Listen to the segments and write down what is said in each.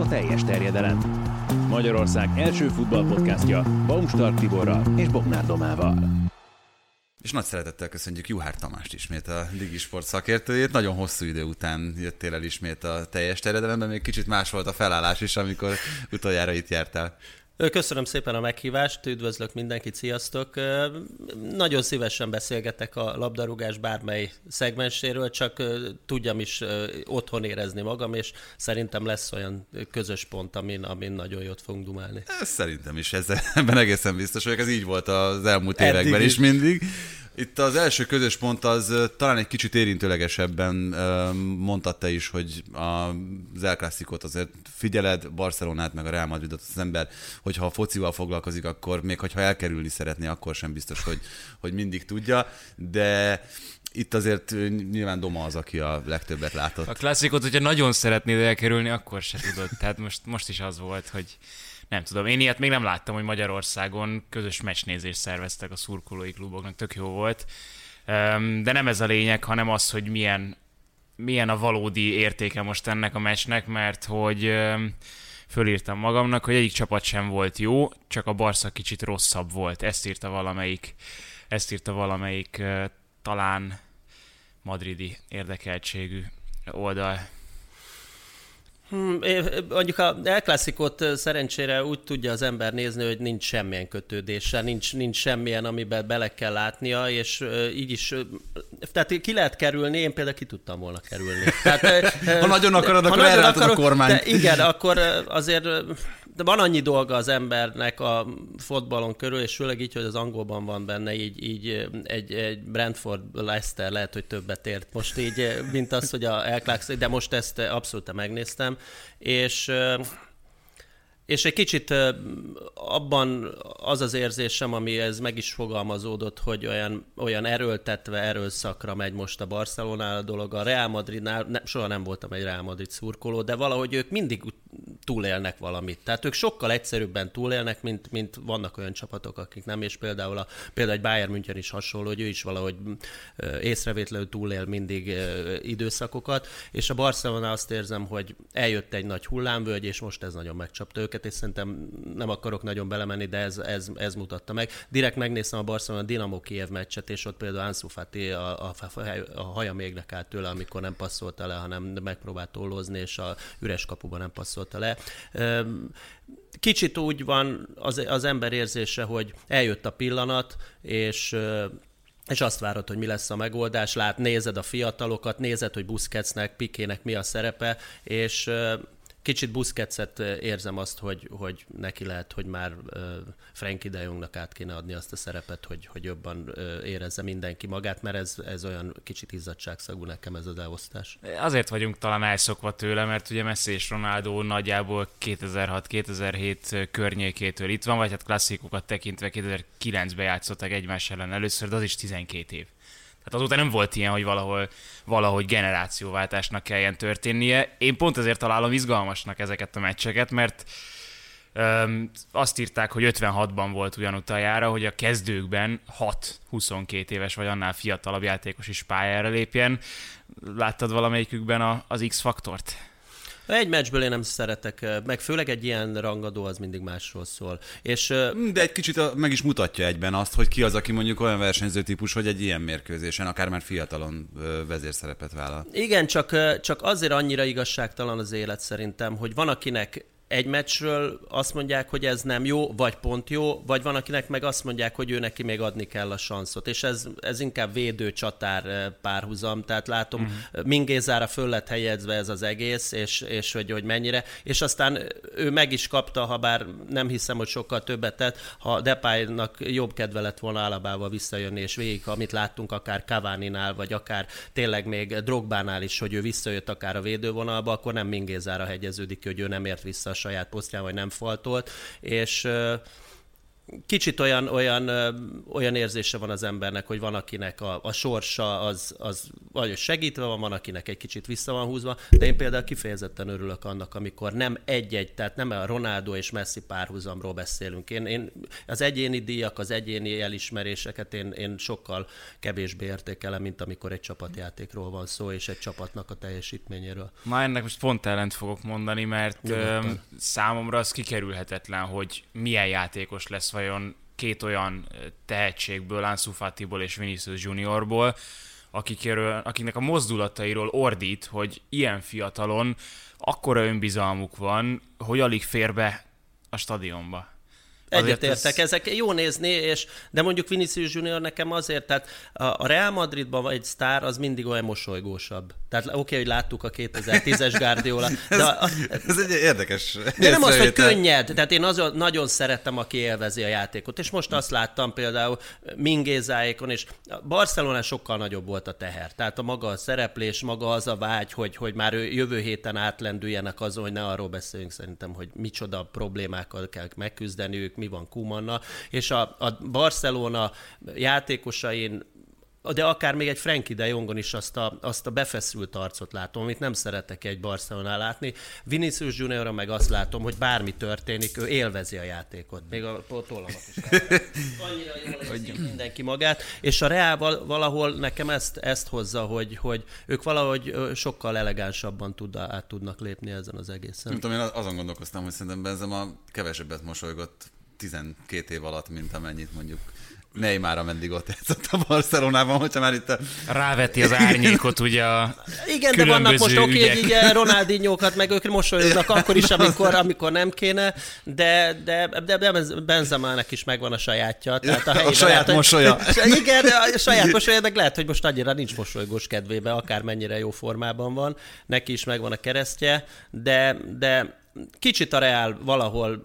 a teljes terjedelem. Magyarország első futballpodcastja Baumstark Tiborral és Bognár Domával. És nagy szeretettel köszönjük Juhár Tamást ismét, a Digi Sport szakértőjét. Nagyon hosszú idő után jöttél el ismét a teljes terjedelemben, még kicsit más volt a felállás is, amikor utoljára itt jártál. Köszönöm szépen a meghívást, üdvözlök mindenkit, sziasztok! Nagyon szívesen beszélgetek a labdarúgás bármely szegmenséről, csak tudjam is otthon érezni magam, és szerintem lesz olyan közös pont, amin, amin nagyon jót fogunk dumálni. Szerintem is, ez, ebben egészen biztos vagyok, ez így volt az elmúlt Eddig években is mindig. Itt az első közös pont az talán egy kicsit érintőlegesebben mondtad te is, hogy az El Clasicot azért figyeled, Barcelonát meg a Real Madridot az ember, hogyha a focival foglalkozik, akkor még hogyha elkerülni szeretné, akkor sem biztos, hogy, hogy mindig tudja, de itt azért nyilván Doma az, aki a legtöbbet látott. A klasszikot, hogyha nagyon szeretnéd elkerülni, akkor se tudod. Tehát most, most is az volt, hogy nem tudom, én ilyet még nem láttam, hogy Magyarországon közös meccsnézést szerveztek a szurkolói kluboknak, tök jó volt. De nem ez a lényeg, hanem az, hogy milyen, milyen a valódi értéke most ennek a meccsnek, mert hogy fölírtam magamnak, hogy egyik csapat sem volt jó, csak a Barca kicsit rosszabb volt. Ezt írta valamelyik, ezt írta valamelyik talán madridi érdekeltségű oldal. Hmm, mondjuk a El Classicot szerencsére úgy tudja az ember nézni, hogy nincs semmilyen kötődése, nincs, nincs semmilyen, amiben bele kell látnia, és így is, tehát ki lehet kerülni, én például ki tudtam volna kerülni. Tehát, ha nagyon akarod, akkor elrátod a kormányt. De igen, akkor azért de van annyi dolga az embernek a fotballon körül, és főleg így, hogy az angolban van benne, így, így egy, egy Brentford Leicester lehet, hogy többet ért most így, mint az, hogy a El de most ezt abszolút megnéztem, és és egy kicsit abban az az érzésem, ami ez meg is fogalmazódott, hogy olyan, olyan erőltetve erőszakra megy most a Barcelonál a dolog. A Real Madridnál ne, soha nem voltam egy Real Madrid szurkoló, de valahogy ők mindig túlélnek valamit. Tehát ők sokkal egyszerűbben túlélnek, mint, mint vannak olyan csapatok, akik nem, és például, a, például egy Bayern München is hasonló, hogy ő is valahogy észrevétlenül túlél mindig időszakokat, és a Barcelona azt érzem, hogy eljött egy nagy hullámvölgy, és most ez nagyon megcsapta őket, és szerintem nem akarok nagyon belemenni, de ez, ez, ez mutatta meg. Direkt megnéztem a Barcelona Dinamo Kiev meccset, és ott például Ansu Fati a, a, a haja mégnek állt tőle, amikor nem passzolta le, hanem megpróbált tollozni, és a üres kapuban nem passzolta le. Kicsit úgy van az, az ember érzése, hogy eljött a pillanat, és és azt várod, hogy mi lesz a megoldás, lát, nézed a fiatalokat, nézed, hogy Busquetsnek, Pikének mi a szerepe, és Kicsit Busquetset érzem azt, hogy, hogy neki lehet, hogy már Frankie de Jongnak át kéne adni azt a szerepet, hogy, hogy jobban érezze mindenki magát, mert ez, ez olyan kicsit izzadságszagú nekem ez az elosztás. Azért vagyunk talán elszokva tőle, mert ugye Messi és Ronaldo nagyjából 2006-2007 környékétől itt van, vagy hát klasszikukat tekintve 2009-ben játszottak egymás ellen először, de az is 12 év. Tehát azóta nem volt ilyen, hogy valahol, valahogy generációváltásnak kelljen történnie. Én pont ezért találom izgalmasnak ezeket a meccseket, mert öm, azt írták, hogy 56-ban volt ugyan utajára, hogy a kezdőkben 6-22 éves vagy annál fiatalabb játékos is pályára lépjen. Láttad valamelyikükben a, az X-faktort? Egy meccsből én nem szeretek, meg főleg egy ilyen rangadó az mindig másról szól. És, De egy kicsit meg is mutatja egyben azt, hogy ki az, aki mondjuk olyan versenyző típus, hogy egy ilyen mérkőzésen, akár már fiatalon vezérszerepet vállal. Igen, csak, csak azért annyira igazságtalan az élet szerintem, hogy van, akinek egy meccsről azt mondják, hogy ez nem jó, vagy pont jó, vagy van, akinek meg azt mondják, hogy ő neki még adni kell a sanszot. És ez, ez inkább védő csatár eh, párhuzam, tehát látom, uh-huh. Mingézára föl lett helyezve ez az egész, és, és hogy, hogy mennyire. És aztán ő meg is kapta, ha bár nem hiszem, hogy sokkal többet tett, ha Depaynak jobb kedve lett volna Alabával visszajönni, és végig, amit láttunk akár Cavani-nál, vagy akár tényleg még Drogbánál is, hogy ő visszajött akár a védővonalba, akkor nem Mingézára hegyeződik, hogy ő nem ért vissza saját posztján, vagy nem faltolt, és kicsit olyan, olyan, olyan érzése van az embernek, hogy van akinek a, a sorsa az, az vagy segítve van, van akinek egy kicsit vissza van húzva, de én például kifejezetten örülök annak, amikor nem egy-egy, tehát nem a Ronaldo és Messi párhuzamról beszélünk. Én, én az egyéni díjak, az egyéni elismeréseket én, én sokkal kevésbé értékelem, mint amikor egy csapatjátékról van szó, és egy csapatnak a teljesítményéről. Ma ennek most pont ellent fogok mondani, mert Nyugodtan. számomra az kikerülhetetlen, hogy milyen játékos lesz vajon két olyan tehetségből, Ansu Fatiból és Vinicius Juniorból, akikről, akiknek a mozdulatairól ordít, hogy ilyen fiatalon akkora önbizalmuk van, hogy alig fér be a stadionba. Egyetértek, ez... ezek jó nézni, és, de mondjuk Vinicius Junior nekem azért, tehát a Real Madridban egy sztár az mindig olyan mosolygósabb. Tehát oké, okay, hogy láttuk a 2010-es Guardiola. De a, ez, ez egy érdekes De nem az, hogy könnyed. Tehát én azon nagyon szeretem, aki élvezi a játékot. És most azt láttam például Mingézáékon, és Barcelona sokkal nagyobb volt a teher. Tehát a maga a szereplés, maga az a vágy, hogy, hogy már jövő héten átlendüljenek azon, hogy ne arról beszéljünk szerintem, hogy micsoda problémákkal kell megküzdeniük, mi van Kumannal, és a, a Barcelona játékosain de akár még egy Frankie de Jongon is azt a, azt a befeszült arcot látom, amit nem szeretek egy Barcelona látni. Vinicius junior meg azt látom, hogy bármi történik, ő élvezi a játékot. Még a tollamat is. Annyira jól mindenki magát. És a Real valahol nekem ezt, ezt hozza, hogy, hogy ők valahogy sokkal elegánsabban tud, át tudnak lépni ezen az egészen. Nem tudom, én azon gondolkoztam, hogy szerintem Benzema kevesebbet mosolygott 12 év alatt, mint amennyit mondjuk Neymar ameddig ott játszott a Barcelonában, hogyha már itt a... Ráveti az árnyékot ugye a Igen, de vannak most oké, hogy ugye Ronaldinho-kat meg ők mosolyognak akkor is, amikor, amikor nem kéne, de, de, de, de Benzemának is megvan a sajátja. Tehát a, a saját lehet, mosolya. Hogy, igen, a saját mosolya, meg lehet, hogy most annyira nincs mosolygós kedvébe, akár mennyire jó formában van. Neki is megvan a keresztje, de, de kicsit a Real valahol,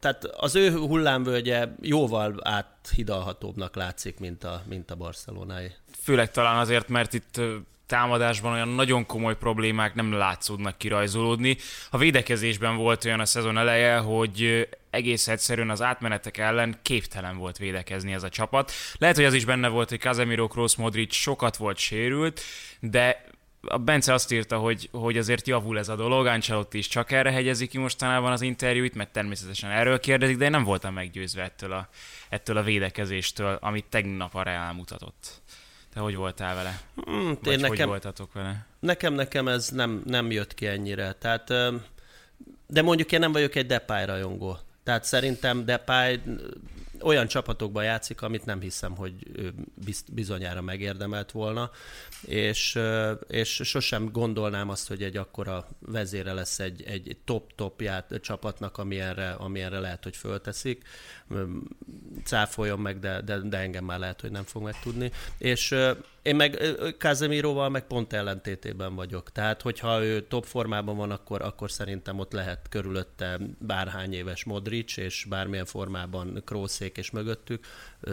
tehát az ő hullámvölgye jóval áthidalhatóbbnak látszik, mint a, mint a barcelonai. Főleg talán azért, mert itt támadásban olyan nagyon komoly problémák nem látszódnak kirajzolódni. A védekezésben volt olyan a szezon eleje, hogy egész egyszerűen az átmenetek ellen képtelen volt védekezni ez a csapat. Lehet, hogy az is benne volt, hogy Casemiro, Kroos, Modric sokat volt sérült, de a Bence azt írta, hogy, hogy azért javul ez a dolog, Ancelotti is csak erre hegyezik ki mostanában az interjúit, mert természetesen erről kérdezik, de én nem voltam meggyőzve ettől a, ettől a védekezéstől, amit tegnap a Real mutatott. Te hogy voltál vele? Mm, Vagy én nekem, hogy voltatok vele? Nekem, nekem ez nem, nem jött ki ennyire. Tehát, de mondjuk én nem vagyok egy Depay rajongó. Tehát szerintem Depay olyan csapatokban játszik, amit nem hiszem, hogy ő bizonyára megérdemelt volna, és, és sosem gondolnám azt, hogy egy akkora vezére lesz egy, egy top-top csapatnak, amilyenre, amilyenre lehet, hogy fölteszik. Cáfoljon meg, de, de, de engem már lehet, hogy nem fog megtudni. És én meg Kazemiroval meg pont ellentétében vagyok. Tehát, hogyha ő top formában van, akkor, akkor szerintem ott lehet körülötte bárhány éves Modric, és bármilyen formában Krószék és mögöttük.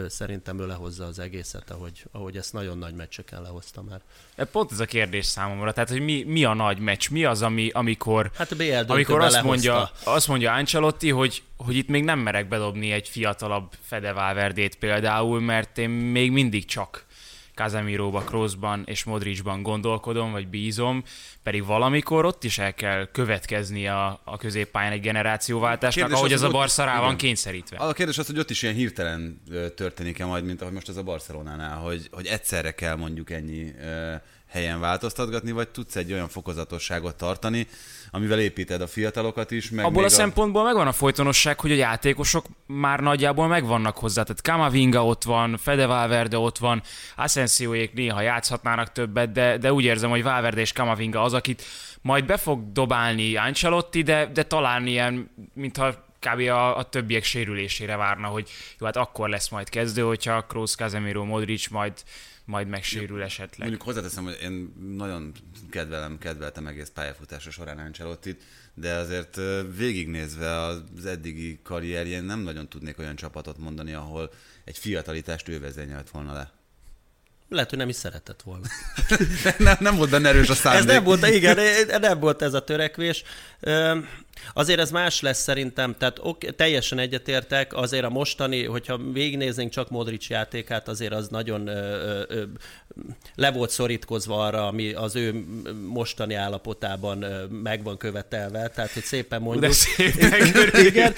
Szerintem ő lehozza az egészet, ahogy, ahogy ezt nagyon nagy meccseken lehozta már. E, pont ez a kérdés számomra, tehát hogy mi, mi a nagy meccs, mi az, ami, amikor, hát a amikor azt mondja, azt mondja Ancelotti, hogy, hogy itt még nem merek bedobni egy fiatalabb Fede Valverdét például, mert én még mindig csak Casemiróba, Kroosban és Modricban gondolkodom, vagy bízom, pedig valamikor ott is el kell következni a, a középpályán egy generációváltásnak, kérdés ahogy az, az a Barca rá van kényszerítve. A kérdés az, hogy ott is ilyen hirtelen történik-e majd, mint ahogy most ez a Barcelonánál, hogy, hogy egyszerre kell mondjuk ennyi helyen változtatgatni, vagy tudsz egy olyan fokozatosságot tartani, amivel építed a fiatalokat is. Meg Abból a, a szempontból megvan a folytonosság, hogy a játékosok már nagyjából megvannak hozzá. Tehát Kamavinga ott van, Fede Valverde ott van, Asensioék néha játszhatnának többet, de, de úgy érzem, hogy Valverde és Kamavinga az, akit majd be fog dobálni Ancelotti, de, de talán ilyen, mintha kb. A, a többiek sérülésére várna, hogy jó, hát akkor lesz majd kezdő, hogyha Kroos, Casemiro, Modric majd majd megsérül esetleg. Mondjuk hozzáteszem, hogy én nagyon kedvelem, kedveltem egész pályafutása során Ancelottit, de azért végignézve az eddigi karrierjén nem nagyon tudnék olyan csapatot mondani, ahol egy fiatalitást ő vezényelt volna le. Lehet, hogy nem is szeretett volna. nem, nem volt benne erős a szándék. Ez nem volt, igen, nem volt ez a törekvés. Azért ez más lesz szerintem, tehát ok, teljesen egyetértek, azért a mostani, hogyha végignéznénk csak Modric játékát, azért az nagyon ö, ö, le volt szorítkozva arra, ami az ő mostani állapotában meg van követelve, tehát hogy szépen mondjuk. De, szép Igen,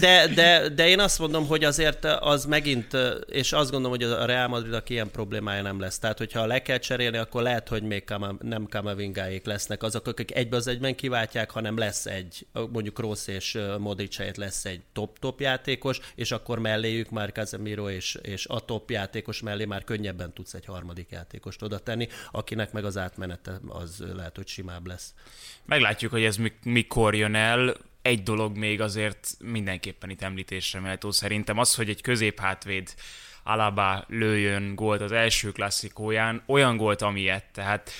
de, de, de én azt mondom, hogy azért az megint, és azt gondolom, hogy a Real Madridnak ilyen problémája nem lesz. Tehát, hogyha le kell cserélni, akkor lehet, hogy még kama, nem Kamavingáék lesznek azok, akik egybe az egyben kiváltják, hanem lesz egy, mondjuk Rossz és Modric helyett lesz egy top-top játékos, és akkor melléjük már Casemiro és, és a top játékos mellé már könnyebben tudsz egy harmadik játékost oda tenni, akinek meg az átmenete az lehet, hogy simább lesz. Meglátjuk, hogy ez mikor jön el. Egy dolog még azért mindenképpen itt említésre méltó szerintem az, hogy egy középhátvéd Alaba lőjön gólt az első klasszikóján, olyan gólt, amilyet, tehát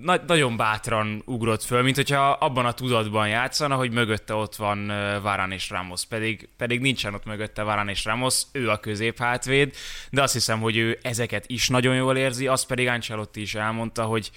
na- nagyon bátran ugrott föl, mint hogyha abban a tudatban játszana, hogy mögötte ott van Varán és Ramos, pedig, pedig nincsen ott mögötte Varán és Ramos, ő a középhátvéd, de azt hiszem, hogy ő ezeket is nagyon jól érzi, azt pedig Ancelotti is elmondta, hogy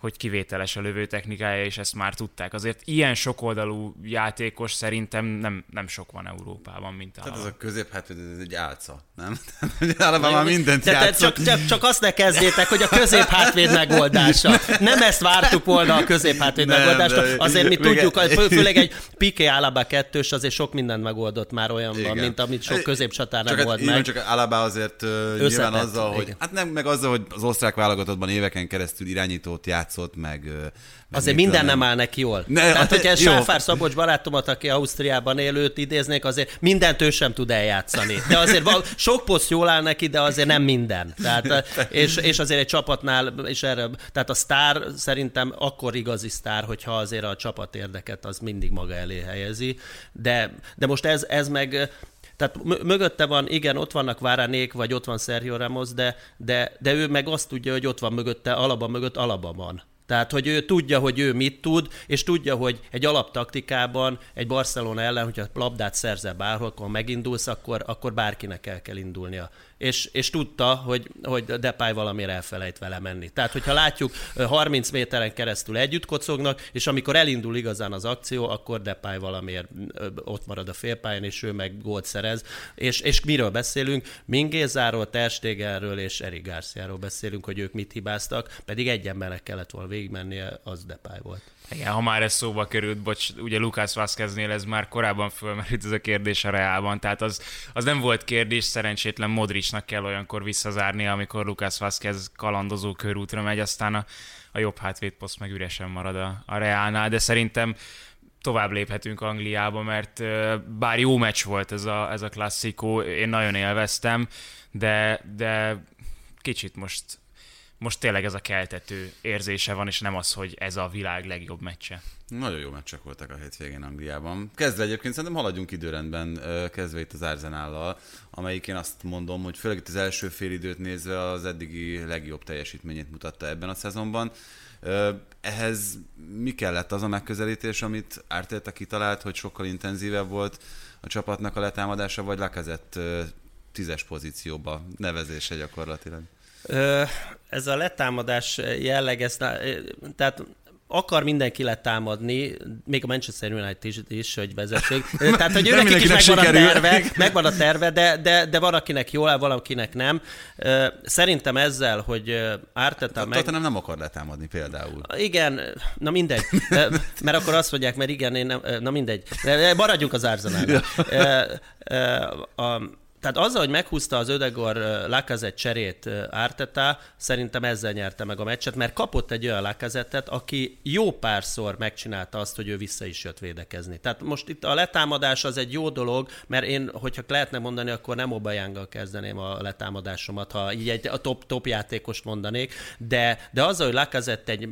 hogy kivételes a lövő technikája, és ezt már tudták. Azért ilyen sokoldalú játékos szerintem nem, nem sok van Európában, mint a... Tehát ez a közép, hát ez egy álca, nem? Általában már mindent de, de csak, csak, csak, azt ne kezdjétek, hogy a közép hátvéd megoldása. Nem ezt vártuk volna a közép hátvéd megoldása. Azért mi tudjuk, főleg egy Piqué Alaba kettős azért sok mindent megoldott már olyan van, mint amit sok középcsatárnak csak volt meg. Csak Alaba azért uh, nyilván azzal, hogy, hát nem, meg azzal, hogy az osztrák válogatottban éveken keresztül irányítót ját játszott, meg... meg Azért minden nem áll neki jól. Ne, Tehát, hát, hogyha Sáfár Szabocs barátomat, aki Ausztriában élőt idéznék, azért mindent ő sem tud eljátszani. De azért val- sok poszt jól áll neki, de azért nem minden. Tehát, és, és azért egy csapatnál, és erre, tehát a sztár szerintem akkor igazi sztár, hogyha azért a csapat érdeket az mindig maga elé helyezi. De, de most ez, ez meg tehát mögötte van, igen, ott vannak Váránék, vagy ott van Sergio Ramos, de, de, de ő meg azt tudja, hogy ott van mögötte, Alaba mögött Alaba van. Tehát, hogy ő tudja, hogy ő mit tud, és tudja, hogy egy alaptaktikában egy Barcelona ellen, hogyha labdát szerzel bárhol, akkor megindulsz, akkor, akkor bárkinek el kell indulnia és, és tudta, hogy, hogy Depay valamiért elfelejt vele menni. Tehát, hogyha látjuk, 30 méteren keresztül együtt kocognak, és amikor elindul igazán az akció, akkor Depay valamiért ott marad a félpályán, és ő meg gólt szerez. És, és miről beszélünk? Mingézáról, Terstégelről és Eric Garciáról beszélünk, hogy ők mit hibáztak, pedig egy embernek kellett volna végigmennie, az Depay volt. Igen, ha már ez szóba került, bocs, ugye Lucas Vázqueznél ez már korábban fölmerült ez a kérdés a Reálban, tehát az, az nem volt kérdés, szerencsétlen Modricnak kell olyankor visszazárni, amikor Lucas Vázquez kalandozó körútra megy, aztán a, a jobb hátvédposzt meg üresen marad a, a Reálnál, de szerintem tovább léphetünk Angliába, mert bár jó meccs volt ez a, ez a klasszikó, én nagyon élveztem, de, de kicsit most most tényleg ez a keltető érzése van, és nem az, hogy ez a világ legjobb meccse. Nagyon jó meccsek voltak a hétvégén Angliában. Kezdve egyébként szerintem haladjunk időrendben, kezdve itt az Arzenállal, amelyik én azt mondom, hogy főleg itt az első fél időt nézve az eddigi legjobb teljesítményét mutatta ebben a szezonban. Ehhez mi kellett az a megközelítés, amit Ártéta kitalált, hogy sokkal intenzívebb volt a csapatnak a letámadása, vagy lekezett tízes pozícióba nevezése gyakorlatilag? Ez a letámadás jelleg, ez, tehát akar mindenki letámadni, még a Manchester United is, hogy vezesség. Tehát, hogy őnek is megvan a terve, megvan a terve de, de, de van, akinek jól áll, valakinek nem. Szerintem ezzel, hogy Árteta meg... Tottenham nem akar letámadni például. Igen, na mindegy. Mert akkor azt mondják, mert igen, én nem, na mindegy. Maradjunk az Arsenalnál. Tehát azzal, hogy meghúzta az Ödegor Lacazette cserét Árteta, szerintem ezzel nyerte meg a meccset, mert kapott egy olyan Lacazettet, aki jó párszor megcsinálta azt, hogy ő vissza is jött védekezni. Tehát most itt a letámadás az egy jó dolog, mert én, hogyha lehetne mondani, akkor nem Obajánggal kezdeném a letámadásomat, ha így egy a top, top játékost mondanék, de, de azzal, hogy Lacazette egy,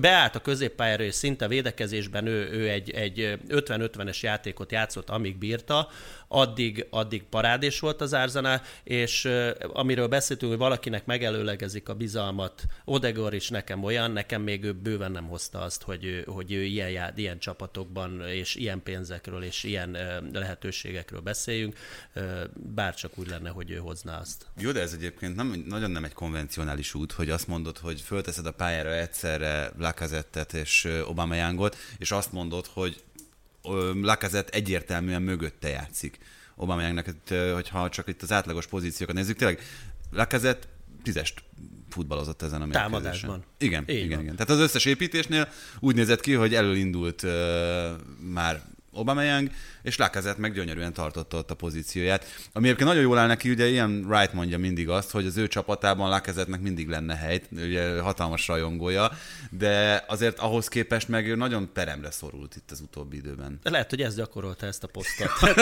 beállt a középpályára, és szinte védekezésben ő, ő egy, egy 50-50-es játékot játszott, amíg bírta, addig, addig pará parádés volt az Arsenal, és amiről beszéltünk, hogy valakinek megelőlegezik a bizalmat, Odegor is nekem olyan, nekem még ő bőven nem hozta azt, hogy ő, hogy ő ilyen, jár, ilyen csapatokban, és ilyen pénzekről, és ilyen lehetőségekről beszéljünk, bárcsak úgy lenne, hogy ő hozná azt. Jó, de ez egyébként nem, nagyon nem egy konvencionális út, hogy azt mondod, hogy fölteszed a pályára egyszerre Lakazettet és Obama Youngot, és azt mondod, hogy Lacazette egyértelműen mögötte játszik. Aubameyangnak, hogyha csak itt az átlagos pozíciókat nézzük, tényleg Lacazette tízest futballozott ezen a mérkőzésen. Támadásban. Igen, Így igen, van. igen. Tehát az összes építésnél úgy nézett ki, hogy elölindult uh, már Aubameyang, és Lacazette meg gyönyörűen tartotta ott a pozícióját. Ami egyébként nagyon jól áll neki, ugye ilyen Wright mondja mindig azt, hogy az ő csapatában Lacazette-nek mindig lenne hely, ugye hatalmas rajongója, de azért ahhoz képest meg ő nagyon peremre szorult itt az utóbbi időben. Lehet, hogy ez gyakorolta ezt a posztot.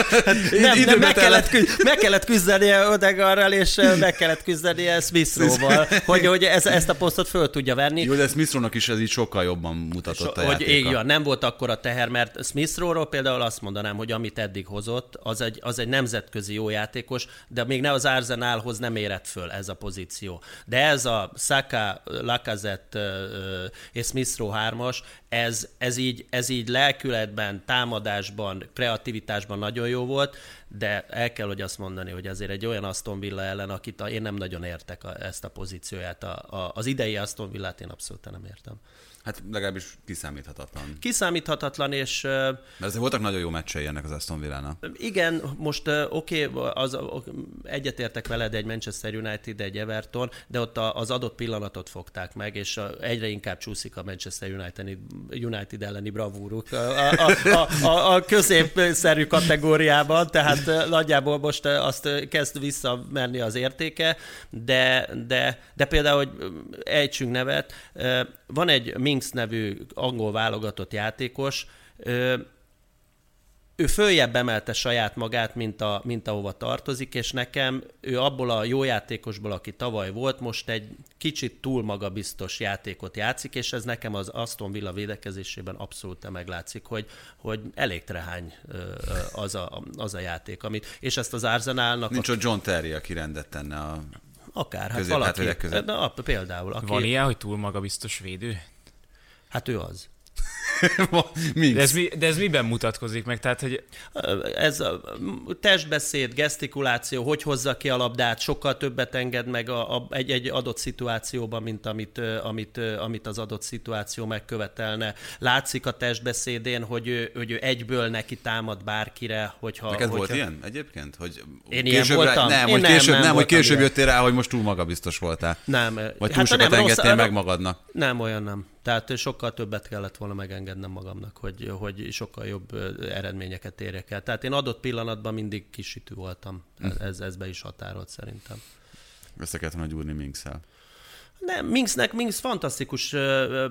nem, nem, meg, kellett, meg kellett küzdenie Odegarral, és meg kellett küzdenie Smith-val, hogy, hogy ez, ezt a posztot föl tudja venni. Jó, de Smith is ez így sokkal jobban mutatott so, a hogy igen, nem volt akkor a teher, mert Smith például azt mondanám, hogy amit eddig hozott, az egy, az egy nemzetközi jó játékos, de még ne az Arsenalhoz nem érett föl ez a pozíció. De ez a Saka, Lacazette és Smith Rowe 3 ez, ez, így, ez így lelkületben, támadásban, kreativitásban nagyon jó volt, de el kell, hogy azt mondani, hogy azért egy olyan Aston Villa ellen, akit én nem nagyon értek a, ezt a pozícióját. A, a, az idei Aston Villát én abszolút nem értem. Hát legalábbis kiszámíthatatlan. Kiszámíthatatlan, és... Mert azért voltak nagyon jó meccsei ennek az Aston Villa-nak. Igen, most oké, okay, az, egyetértek veled egy Manchester United, egy Everton, de ott az adott pillanatot fogták meg, és egyre inkább csúszik a Manchester United, United elleni bravúruk a, a, a, a, a középszerű kategóriában, tehát nagyjából most azt kezd visszamenni az értéke, de, de, de például, hogy ejtsünk nevet, van egy Minx nevű angol válogatott játékos, ő följebb emelte saját magát, mint, a, mint ahova tartozik, és nekem ő abból a jó játékosból, aki tavaly volt, most egy kicsit túl magabiztos játékot játszik, és ez nekem az Aston Villa védekezésében abszolút meglátszik, hogy, hogy elég trehány az a, az a játék, amit, és ezt az Arsenalnak... Nincs a... ott John Terry, aki rendet tenne a Akár, hát valaki. Között. Na, például. Aki... Van ilyen, hogy túl magabiztos védő? Hát ő az. de, ez mi, de ez miben mutatkozik meg? Tehát, hogy... Ez a testbeszéd, gesztikuláció, hogy hozza ki a labdát, sokkal többet enged meg a, a, egy, egy adott szituációban, mint amit, amit, amit az adott szituáció megkövetelne. Látszik a testbeszédén, hogy ő, hogy ő egyből neki támad bárkire, hogyha... Neked hogyha... volt ilyen egyébként? Hogy Én ilyen voltam? Nem, hogy később, nem, nem, hogy később jöttél rá, hogy most túl magabiztos voltál. Nem. Vagy túl hát sokat nem, engedtél rossz, meg magadnak. Nem, olyan nem. Tehát sokkal többet kellett volna megengednem magamnak, hogy, hogy sokkal jobb eredményeket érjek el. Tehát én adott pillanatban mindig kisütő voltam. Ez, ez, be is határolt szerintem. Össze kellett volna gyúrni Minkszel. Nem, Minxnek, Minx fantasztikus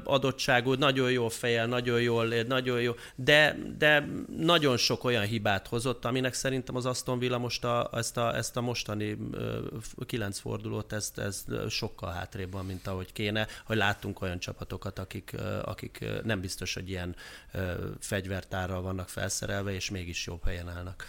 adottságú, nagyon jó fejel, nagyon jól, nagyon jó, de, de nagyon sok olyan hibát hozott, aminek szerintem az Aston Villa most a, ezt, a, ezt a mostani kilenc fordulót, ezt, ezt sokkal hátrébb van, mint ahogy kéne, hogy láttunk olyan csapatokat, akik, akik nem biztos, hogy ilyen fegyvertárral vannak felszerelve, és mégis jobb helyen állnak.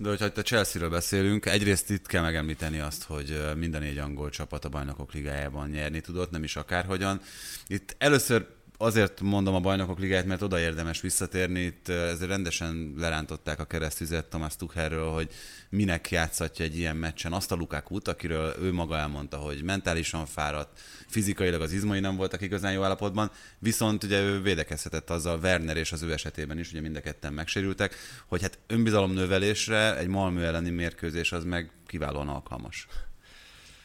De hogyha a Chelsea-ről beszélünk, egyrészt itt kell megemlíteni azt, hogy minden négy angol csapat a bajnokok ligájában nyerni tudott, nem is akárhogyan. Itt először azért mondom a bajnokok ligáját, mert oda érdemes visszatérni. Itt ezért rendesen lerántották a keresztüzet Thomas Tuchelről, hogy minek játszhatja egy ilyen meccsen azt a Lukaku-t, akiről ő maga elmondta, hogy mentálisan fáradt, fizikailag az izmai nem voltak igazán jó állapotban, viszont ugye ő védekezhetett azzal Werner és az ő esetében is, ugye mind a ketten megsérültek, hogy hát önbizalomnövelésre egy Malmö elleni mérkőzés az meg kiválóan alkalmas.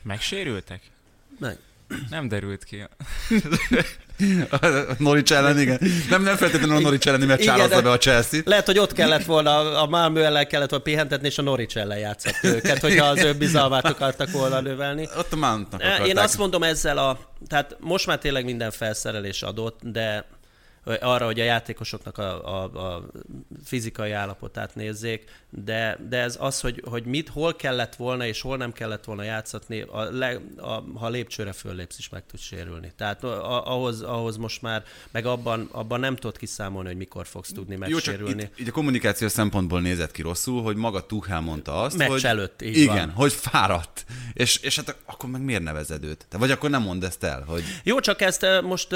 Megsérültek? Meg. Nem derült ki. A Norwich ellen, igen. Nem, nem feltétlenül a Norwich elleni meccs állazza be a Chelsea. Lehet, hogy ott kellett volna, a Malmö ellen kellett volna pihentetni, és a Norwich ellen játszott őket, hogyha az ő bizalmát akartak volna növelni. Ott a Mountnak Én azt mondom ezzel a, tehát most már tényleg minden felszerelés adott, de arra, hogy a játékosoknak a, a, a fizikai állapotát nézzék, de, de ez az, hogy, hogy mit, hol kellett volna és hol nem kellett volna játszatni, a le, a, ha lépcsőre föllépsz is meg tud sérülni. Tehát a, ahhoz, ahhoz most már, meg abban, abban nem tudod kiszámolni, hogy mikor fogsz tudni megsérülni. Jó, itt, itt a kommunikáció szempontból nézett ki rosszul, hogy maga Tuchel mondta azt, Meccs hogy... előtt, így Igen, van. hogy fáradt. És, és hát akkor meg miért nevezed őt? Te, vagy akkor nem mondd ezt el, hogy... Jó, csak ezt most,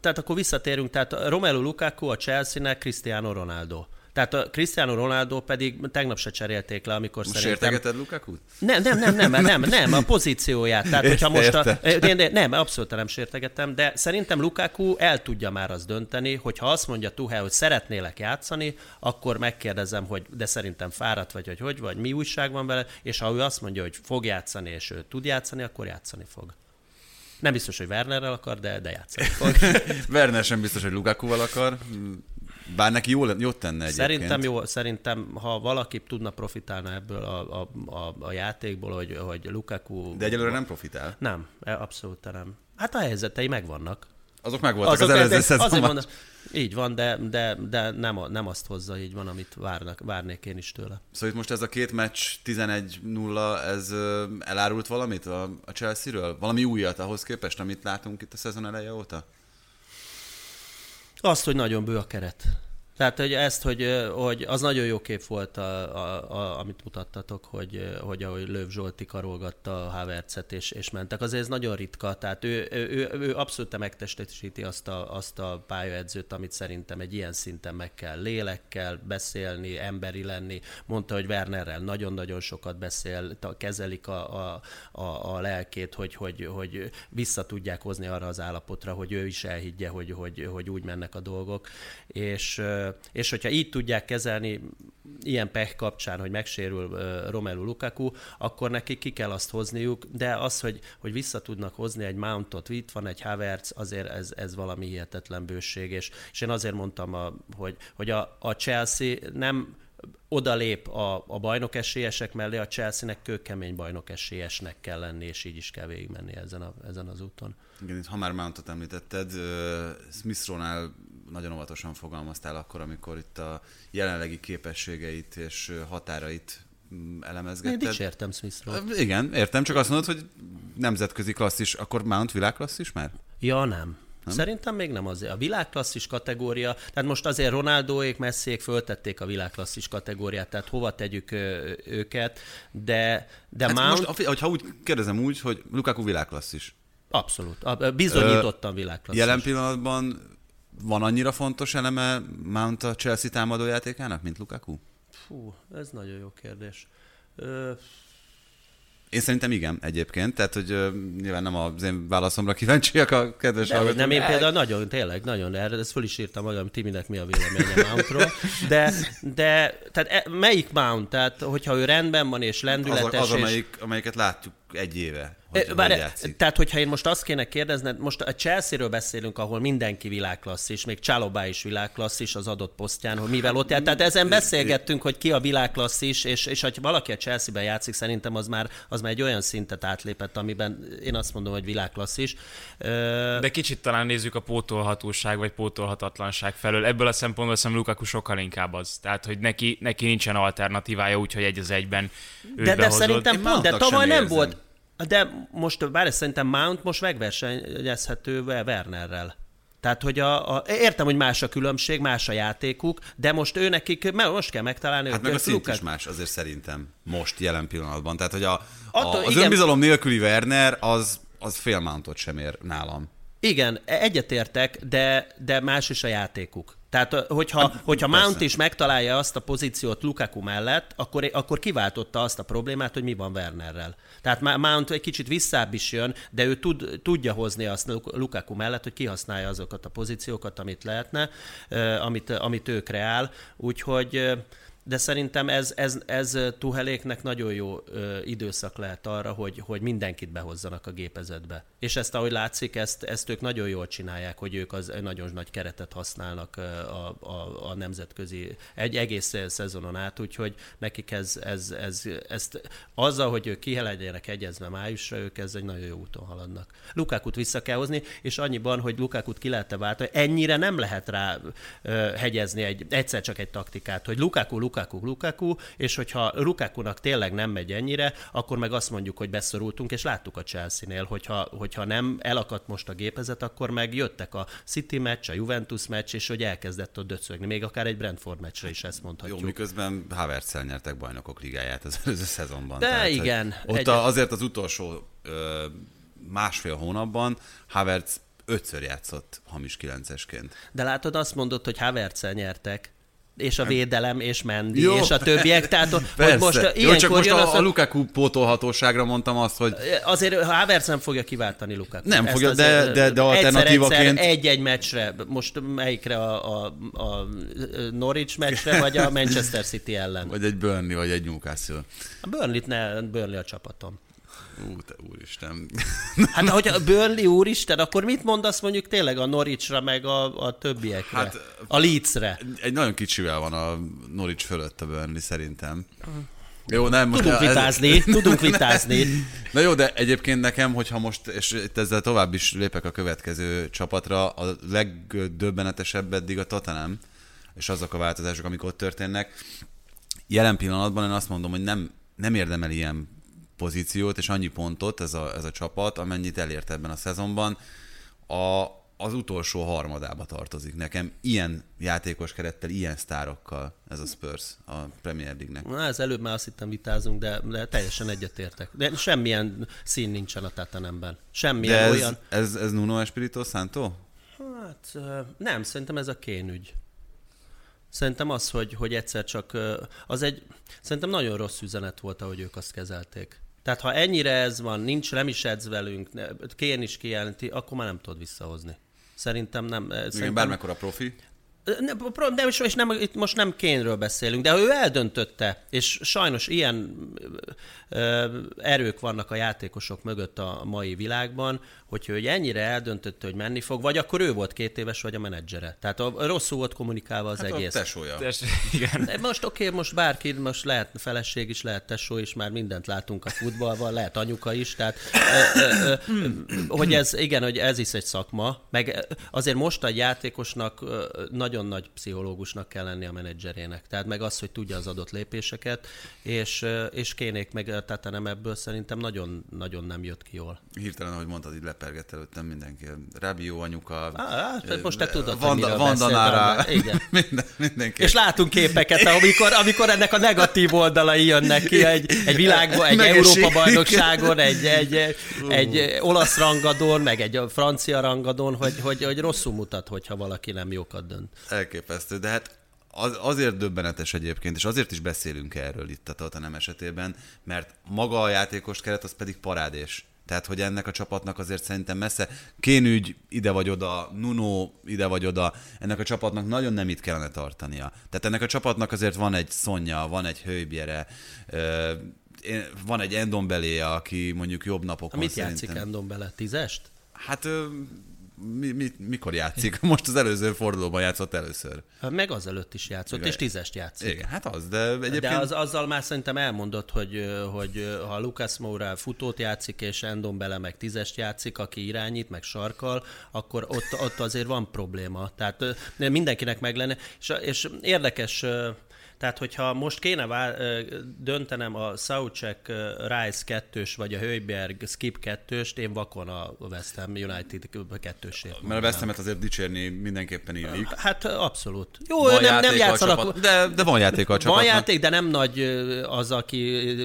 tehát akkor visszatérünk, tehát Romelu Lukaku a Chelsea-nek Cristiano Ronaldo. Tehát a Cristiano Ronaldo pedig tegnap se cserélték le, amikor Most szerintem... sértegeted Lukaku? Nem, nem, nem, nem, nem, nem, a pozícióját. Tehát, hogyha most a, de, nem, abszolút nem sértegettem, de szerintem Lukaku el tudja már azt dönteni, hogy ha azt mondja Tuchel, hogy szeretnélek játszani, akkor megkérdezem, hogy de szerintem fáradt vagy, hogy hogy vagy, mi újság van vele, és ha ő azt mondja, hogy fog játszani, és ő tud játszani, akkor játszani fog. Nem biztos, hogy Wernerrel akar, de, de játszani fog. Werner sem biztos, hogy Lukakuval akar. Bár neki jó, jót tenne egyébként. Szerintem jó, szerintem ha valaki tudna profitálni ebből a, a, a, a játékból, hogy, hogy Lukaku... De egyelőre nem profitál. Nem, abszolút nem. Hát a helyzetei megvannak. Azok megvoltak Azok az előző szezonban. Mondom, így van, de, de, de nem, nem azt hozza, így van, amit várnak, várnék én is tőle. Szóval itt most ez a két meccs 11-0, ez elárult valamit a, a Chelsea-ről? Valami újat ahhoz képest, amit látunk itt a szezon eleje óta? Azt, hogy nagyon bő a keret. Tehát, hogy ezt, hogy, hogy az nagyon jó kép volt, a, a, a, amit mutattatok, hogy, hogy ahogy Löv Zsolti karolgatta a Havertzet és, és mentek. Azért ez nagyon ritka, tehát ő, ő, ő, ő abszolút megtestesíti azt a, azt a pályaedzőt, amit szerintem egy ilyen szinten meg kell lélekkel beszélni, emberi lenni. Mondta, hogy Wernerrel nagyon-nagyon sokat beszél, kezelik a, a, a, a lelkét, hogy, hogy, hogy vissza tudják hozni arra az állapotra, hogy ő is elhiggye, hogy, hogy, hogy úgy mennek a dolgok. És és hogyha így tudják kezelni ilyen pech kapcsán, hogy megsérül Romelu Lukaku, akkor nekik ki kell azt hozniuk, de az, hogy, hogy vissza tudnak hozni egy Mountot, itt van egy Havertz, azért ez, ez valami hihetetlen bőség, és, és én azért mondtam, a, hogy, hogy a, a Chelsea nem odalép a, a bajnok esélyesek mellé, a Chelsea-nek kőkemény bajnok esélyesnek kell lenni, és így is kell végigmenni ezen, a, ezen az úton. Igen, itt ha már Mountot említetted, Smith-Ronál nagyon óvatosan fogalmaztál akkor, amikor itt a jelenlegi képességeit és határait mm, elemezgetted. Én dicsértem Smithról. Igen, értem, csak azt mondod, hogy nemzetközi klasszis, akkor Mount világklasszis már? Ja, nem. Nem? Szerintem még nem azért. A világklasszis kategória, tehát most azért Ronaldóék, Messiék föltették a világklasszis kategóriát, tehát hova tegyük őket, de, de hát Mount... Most, hogyha úgy kérdezem úgy, hogy Lukaku világklasszis. Abszolút. Bizonyítottan világklasszis. Jelen pillanatban van annyira fontos eleme Mount a Chelsea támadójátékának, mint Lukaku? Fú, ez nagyon jó kérdés. Ö... Én szerintem igen, egyébként, tehát hogy uh, nyilván nem az én válaszomra kíváncsiak a kedves Nem, nem én például nagyon, tényleg, nagyon, erre ezt föl is írtam magam, Timinek mi a véleménye Mountról, de, de tehát e, melyik Mount, tehát hogyha ő rendben van és lendületes, az, az és... amelyik, amelyiket látjuk egy éve. Hogy, Bár, hogy tehát, hogyha én most azt kéne kérdezned, most a Chelsea-ről beszélünk, ahol mindenki világklasszis, még Csalobá is világklasszis az adott posztján, hogy mivel ott jár. Tehát ezen beszélgettünk, hogy ki a világklasszis, és, és ha valaki a Chelsea-ben játszik, szerintem az már, az már egy olyan szintet átlépett, amiben én azt mondom, hogy világklasszis. De kicsit talán nézzük a pótolhatóság vagy pótolhatatlanság felől. Ebből a szempontból szem Lukaku sokkal inkább az. Tehát, hogy neki, neki nincsen alternatívája, úgyhogy egy az egyben de, de szerintem pont, de tavaly nem érzem. volt, de most, bár szerintem Mount most megversenyezhető Wernerrel. Tehát, hogy a, a, értem, hogy más a különbség, más a játékuk, de most ő nekik, mert most kell megtalálni. Hát meg a szint is más, azért szerintem, most, jelen pillanatban. Tehát, hogy a, a, az igen. önbizalom nélküli Werner, az, az fél mountot sem ér nálam. Igen, egyetértek, de, de más is a játékuk. Tehát, hogyha, hát, hogyha Mount is megtalálja azt a pozíciót Lukaku mellett, akkor, akkor kiváltotta azt a problémát, hogy mi van Wernerrel. Tehát Mount egy kicsit visszább is jön, de ő tud, tudja hozni azt Lukaku mellett, hogy kihasználja azokat a pozíciókat, amit lehetne, amit, amit ő kreál. Úgyhogy de szerintem ez, ez, ez Tuheléknek nagyon jó ö, időszak lehet arra, hogy, hogy mindenkit behozzanak a gépezetbe. És ezt, ahogy látszik, ezt, ezt ők nagyon jól csinálják, hogy ők az nagyon nagy keretet használnak a, a, a nemzetközi, egy egész szezonon át, úgyhogy nekik ez, ez, ez, ezt azzal, hogy ők ki legyenek egyezve májusra, ők ez egy nagyon jó úton haladnak. Lukákut vissza kell hozni, és annyiban, hogy Lukákut ki lehet váltani, ennyire nem lehet rá ö, hegyezni egy, egyszer csak egy taktikát, hogy Lukáku, Lukaku, Lukaku, és hogyha Lukakunak tényleg nem megy ennyire, akkor meg azt mondjuk, hogy beszorultunk, és láttuk a Chelsea-nél, hogyha, hogyha nem elakadt most a gépezet, akkor meg jöttek a City meccs, a Juventus meccs, és hogy elkezdett ott döcögni. Még akár egy Brentford meccsre is ezt mondhatjuk. Jó, miközben havertz nyertek bajnokok ligáját az előző szezonban. De Tehát, igen. Ott egy... azért az utolsó ö, másfél hónapban Havertz ötször játszott hamis kilencesként. De látod, azt mondod, hogy havertz nyertek, és a védelem, és Mendi, Jó. és a többiek. Tehát, hogy most Jó, csak most a, a, a Lukaku pótolhatóságra mondtam azt, hogy... Azért Havertz nem fogja kiváltani Lukaku. Nem Ezt fogja, de, de, de alternatívaként... egy-egy meccsre, most melyikre a, a, a Norwich meccsre, vagy a Manchester City ellen? Vagy egy Burnley, vagy egy Newcastle. A Burnley-t ne, Burnley a csapatom. Ú, te úristen. Hát hogy a Burnley úristen, akkor mit mondasz mondjuk tényleg a Norwichra, meg a, a többiekre? Hát, a Leedsre? Egy nagyon kicsivel van a Norwich fölött a Burnley szerintem. Jó, nem, most tudunk vitázni, ez... tudunk vitázni. Na jó, de egyébként nekem, hogyha most, és ezzel tovább is lépek a következő csapatra, a legdöbbenetesebb eddig a Tottenham, és azok a változások, amik ott történnek. Jelen pillanatban én azt mondom, hogy nem, nem érdemel ilyen pozíciót és annyi pontot ez a, ez a csapat, amennyit elért ebben a szezonban. A, az utolsó harmadába tartozik nekem. Ilyen játékos kerettel, ilyen sztárokkal ez a Spurs a Premier League-nek. Na, ez előbb már azt hittem vitázunk, de, de teljesen egyetértek. De semmilyen szín nincsen a Tatanemben. Semmilyen de ez, olyan... Ez, ez Nuno Espirito Santo? Hát nem, szerintem ez a kénügy. Szerintem az, hogy, hogy egyszer csak az egy, szerintem nagyon rossz üzenet volt, ahogy ők azt kezelték. Tehát ha ennyire ez van, nincs, nem is edz velünk, Kén is kijelenti, akkor már nem tudod visszahozni. Szerintem nem. Igen, szerintem... bármekkora profi. Nem, és nem, itt most nem Kénről beszélünk, de ő eldöntötte, és sajnos ilyen ö, erők vannak a játékosok mögött a mai világban, hogyha ő ennyire eldöntötte, hogy menni fog, vagy akkor ő volt két éves, vagy a menedzsere. Tehát a, rosszul volt kommunikálva az hát egész. A tesója. Tes, igen. Most oké, okay, most bárki, most lehet feleség is, lehet tesó is, már mindent látunk a futballban, lehet anyuka is, tehát ö, ö, ö, hogy ez, igen, hogy ez is egy szakma, meg azért most a játékosnak nagyon nagy pszichológusnak kell lenni a menedzserének. Tehát meg az, hogy tudja az adott lépéseket, és, és kénék meg, tehát nem ebből szerintem nagyon-nagyon nem jött ki jól. Hirtelen, ahogy mondtad, így lepergett előttem mindenki. Rábió anyuka. Hát, most te tudod, Vanda, hogy Vandanára. Igen. Minden, mindenki. És látunk képeket, amikor, amikor ennek a negatív oldalai jönnek ki egy, egy világban, egy Európa-bajnokságon, egy, egy, egy olasz rangadón, meg egy francia rangadón, hogy, hogy, hogy rosszul mutat, hogyha valaki nem jókat dönt. Elképesztő, de hát az, azért döbbenetes egyébként, és azért is beszélünk erről itt a Tottenham esetében, mert maga a játékos keret az pedig parádés. Tehát, hogy ennek a csapatnak azért szerintem messze kénügy ide vagy oda, Nuno ide vagy oda, ennek a csapatnak nagyon nem itt kellene tartania. Tehát ennek a csapatnak azért van egy Szonya, van egy Hőbjere, van egy Endombele, aki mondjuk jobb napokon Mit szerintem... játszik Endombele? Tízest? Hát mi, mi, mikor játszik? Most az előző fordulóban játszott először. Meg az előtt is játszott, Igen. és tízest játszik. Igen, hát az, de egyébként... De az, azzal már szerintem elmondott, hogy, hogy ha Lucas Moura futót játszik, és Endon bele meg tízest játszik, aki irányít, meg sarkal, akkor ott, ott azért van probléma. Tehát mindenkinek meg lenne. És, és érdekes tehát, hogyha most kéne vál, döntenem a Saucek Rice 2 vagy a Höyberg Skip 2 én vakon a West Ham United 2 Mert a West Ham-et azért dicsérni mindenképpen illik. Hát abszolút. Jó, van nem, nem játszanak. Csapat, de, de van játék a csapatnak. Van játék, de nem nagy az, aki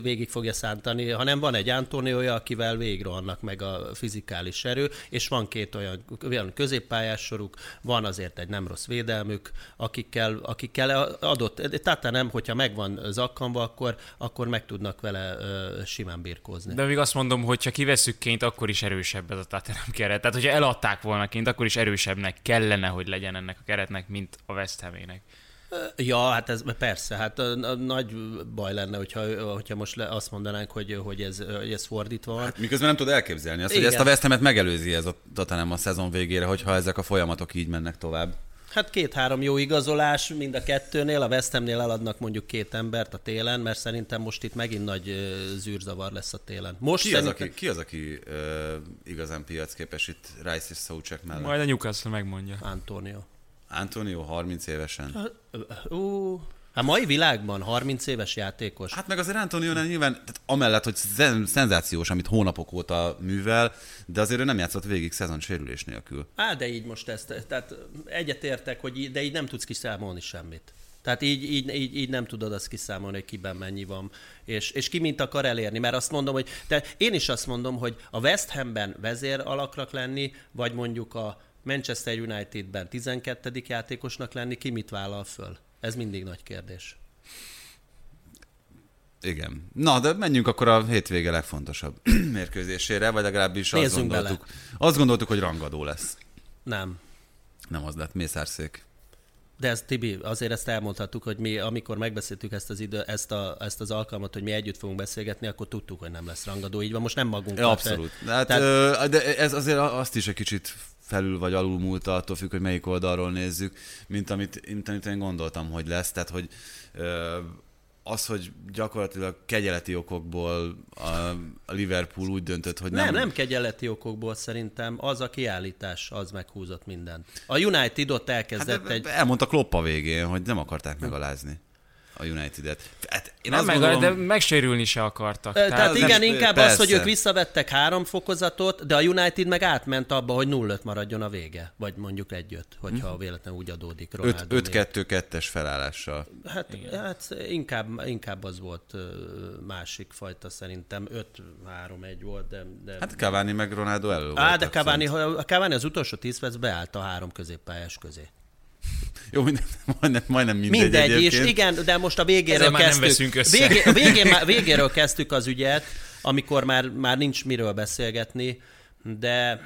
végig fogja szántani, hanem van egy Antonioja, akivel végigrohannak meg a fizikális erő, és van két olyan, olyan középpályás soruk, van azért egy nem rossz védelmük, akikkel, akikkel adott, tehát nem, hogyha megvan zakkanva, akkor, akkor meg tudnak vele ö, simán birkózni. De még azt mondom, hogy ha kivesszük ként, akkor is erősebb ez a Tottenham keret. Tehát, hogyha eladták volna ként, akkor is erősebbnek kellene, hogy legyen ennek a keretnek, mint a West Hamének. Ja, hát ez persze, hát nagy baj lenne, hogyha, hogyha most le, azt mondanánk, hogy, hogy, ez, hogy ez fordítva van. Hát miközben nem tud elképzelni azt, Igen. hogy ezt a vesztemet megelőzi ez a Tottenham a szezon végére, hogyha ezek a folyamatok így mennek tovább. Hát két-három jó igazolás, mind a kettőnél, a West Hamnél eladnak mondjuk két embert a télen, mert szerintem most itt megint nagy zűrzavar lesz a télen. Most ki, szerintem... az, aki, ki az, aki uh, igazán piacképes itt Rice és Soucek mellett? Majd a Newcastle megmondja. Antonio. Antonio 30 évesen. Hát, uh, a mai világban 30 éves játékos. Hát meg azért Antonio nyilván, tehát amellett, hogy szenzációs, amit hónapok óta művel, de azért ő nem játszott végig szezon sérülés nélkül. Á, de így most ezt, tehát egyetértek, hogy de így nem tudsz kiszámolni semmit. Tehát így, így, így, így nem tudod azt kiszámolni, hogy kiben mennyi van, és, és ki mint akar elérni. Mert azt mondom, hogy de én is azt mondom, hogy a West Hamben vezér alaknak lenni, vagy mondjuk a Manchester Unitedben 12. játékosnak lenni, ki mit vállal föl? Ez mindig nagy kérdés. Igen. Na, de menjünk akkor a hétvége legfontosabb mérkőzésére, vagy legalábbis azt gondoltuk, bele. azt gondoltuk, hogy rangadó lesz. Nem. Nem az lett, Mészárszék. De ez, Tibi, azért ezt elmondhattuk, hogy mi, amikor megbeszéltük ezt az, idő, ezt, a, ezt az alkalmat, hogy mi együtt fogunk beszélgetni, akkor tudtuk, hogy nem lesz rangadó. Így van, most nem magunk. Ja, abszolút. Hát, Tehát... De ez azért azt is egy kicsit felül vagy alul múlta, attól függ, hogy melyik oldalról nézzük, mint amit, mint amit én gondoltam, hogy lesz. Tehát, hogy az, hogy gyakorlatilag kegyeleti okokból a Liverpool úgy döntött, hogy nem... Nem, nem kegyeleti okokból szerintem, az a kiállítás, az meghúzott mindent. A United ott elkezdett hát, egy... Elmondta Klopp a végén, hogy nem akarták megalázni a United-et. Hát én nem, meg, gondolom... de megsérülni se akartak. Tehát, tehát igen, nem, inkább persze. az, hogy ők visszavettek három fokozatot, de a United meg átment abba, hogy 0 maradjon a vége. Vagy mondjuk egy öt, hogyha hmm. véletlenül úgy adódik. 5-2-2-es felállással. Hát, hát inkább, inkább az volt másik fajta szerintem. 5-3-1 volt, de... de... Hát Cavani meg Ronaldo elő Á, de Cavani, Cavani az utolsó 10 perc beállt a három középpályás közé. Jó, minden, majdnem, majdnem mindegy Mindegy, egyébként. és igen, de most a végéről kezdtük. Végé, a végén, végéről kezdtük az ügyet, amikor már, már nincs miről beszélgetni, de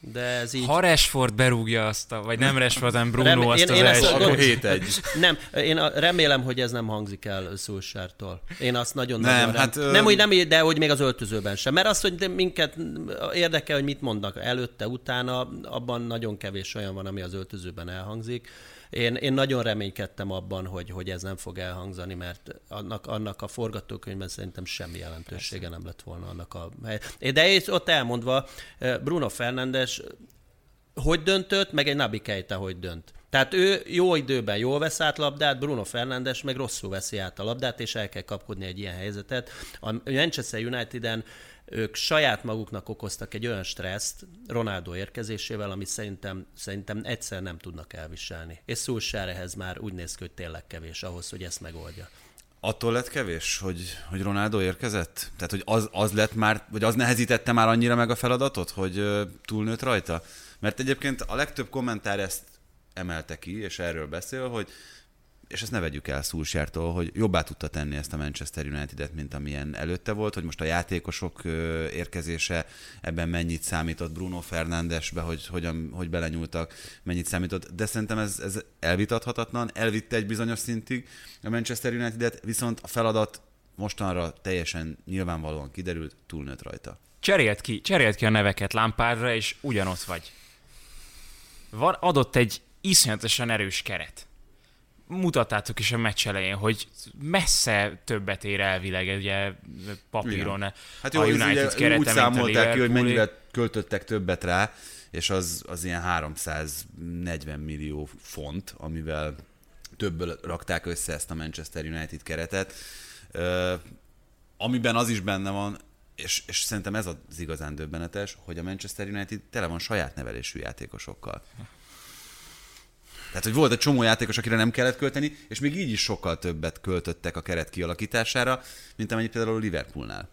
de ez így... Ha Rashford berúgja azt, a, vagy nem Rashford, hanem Bruno Rem... azt én, az én első... Akkor 7 egy. Nem, én remélem, hogy ez nem hangzik el Szulsártól. Én azt nagyon nem, nagyon hát, rem... nem, hogy nem, de hogy még az öltözőben sem. Mert az, hogy minket érdekel, hogy mit mondnak előtte, utána, abban nagyon kevés olyan van, ami az öltözőben elhangzik. Én, én nagyon reménykedtem abban, hogy, hogy ez nem fog elhangzani, mert annak, annak a forgatókönyvben szerintem semmi jelentősége Persze. nem lett volna annak a De ott elmondva, eh, Bruno Fernandes hogy döntött, meg egy Nabi Keita hogy dönt. Tehát ő jó időben jól vesz át labdát, Bruno Fernandes meg rosszul veszi át a labdát, és el kell kapkodni egy ilyen helyzetet. A Manchester United-en ők saját maguknak okoztak egy olyan stresszt Ronaldo érkezésével, amit szerintem, szerintem egyszer nem tudnak elviselni. És Szulsár ehhez már úgy néz ki, hogy tényleg kevés ahhoz, hogy ezt megoldja. Attól lett kevés, hogy, hogy Ronaldo érkezett? Tehát, hogy az, az lett már, vagy az nehezítette már annyira meg a feladatot, hogy túlnőtt rajta? Mert egyébként a legtöbb kommentár ezt emelte ki, és erről beszél, hogy és ezt ne vegyük el Szulsártól, hogy jobbá tudta tenni ezt a Manchester United-et, mint amilyen előtte volt, hogy most a játékosok érkezése ebben mennyit számított Bruno Fernandesbe, hogy, hogyan, hogy belenyúltak, mennyit számított, de szerintem ez, ez elvitathatatlan, elvitte egy bizonyos szintig a Manchester United-et, viszont a feladat mostanra teljesen nyilvánvalóan kiderült, túlnőtt rajta. Cserélt ki, cserélt ki a neveket lámpádra, és ugyanott vagy. Van, adott egy iszonyatosan erős keret mutattátok is a meccs elején, hogy messze többet ér elvileg, ugye papíron Igen. hát jó, a United kerete, úgy számolták ki, hogy mennyire költöttek többet rá, és az, az ilyen 340 millió font, amivel többől rakták össze ezt a Manchester United keretet, amiben az is benne van, és, és szerintem ez az igazán döbbenetes, hogy a Manchester United tele van saját nevelésű játékosokkal. Tehát, hogy volt egy csomó játékos, akire nem kellett költeni, és még így is sokkal többet költöttek a keret kialakítására, mint amennyit például a Liverpoolnál.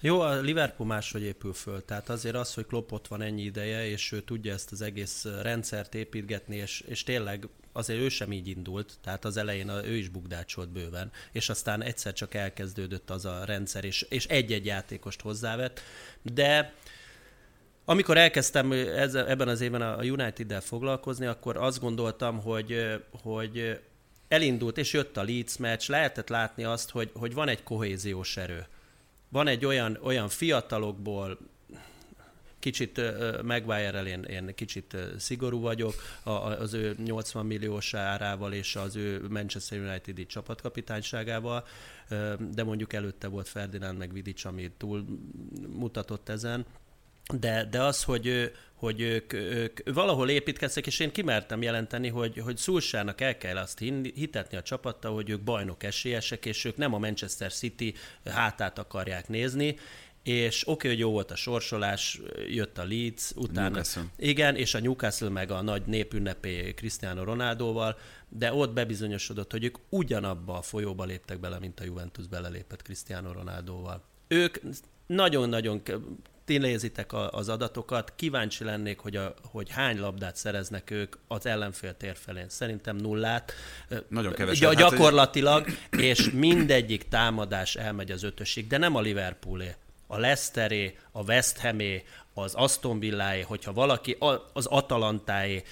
Jó, a Liverpool máshogy épül föl, tehát azért az, hogy Klopp ott van ennyi ideje, és ő tudja ezt az egész rendszert építgetni, és, és tényleg azért ő sem így indult, tehát az elején ő is bukdácsolt bőven, és aztán egyszer csak elkezdődött az a rendszer, és, és egy-egy játékost hozzávett, de amikor elkezdtem ebben az évben a United-del foglalkozni, akkor azt gondoltam, hogy, hogy elindult, és jött a Leeds meccs, lehetett látni azt, hogy, hogy van egy kohéziós erő. Van egy olyan, olyan fiatalokból, kicsit Maguire-rel én, én kicsit szigorú vagyok, az ő 80 milliós árával és az ő Manchester United-i csapatkapitányságával, de mondjuk előtte volt Ferdinand meg Vidic, ami túl mutatott ezen. De, de az, hogy, hogy ők, ők valahol építkeztek, és én kimertem jelenteni, hogy, hogy Szulsának el kell azt hitetni a csapatta, hogy ők bajnok esélyesek, és ők nem a Manchester City hátát akarják nézni, és oké, okay, hogy jó volt a sorsolás, jött a Leeds, utána... Newcastle. Igen, és a Newcastle meg a nagy népünnepé Cristiano Ronaldoval, de ott bebizonyosodott, hogy ők ugyanabba a folyóba léptek bele, mint a Juventus belelépett Cristiano Ronaldoval. Ők nagyon-nagyon ti nézitek az adatokat, kíváncsi lennék, hogy, a, hogy hány labdát szereznek ők az ellenfél térfelén. Szerintem nullát. Nagyon keveset. Gy- gyakorlatilag, hát, és mindegyik támadás elmegy az ötösig, de nem a Liverpoolé a Leicesteré, a West Hamé, az Aston Villáé, hogyha valaki az Atalantáé,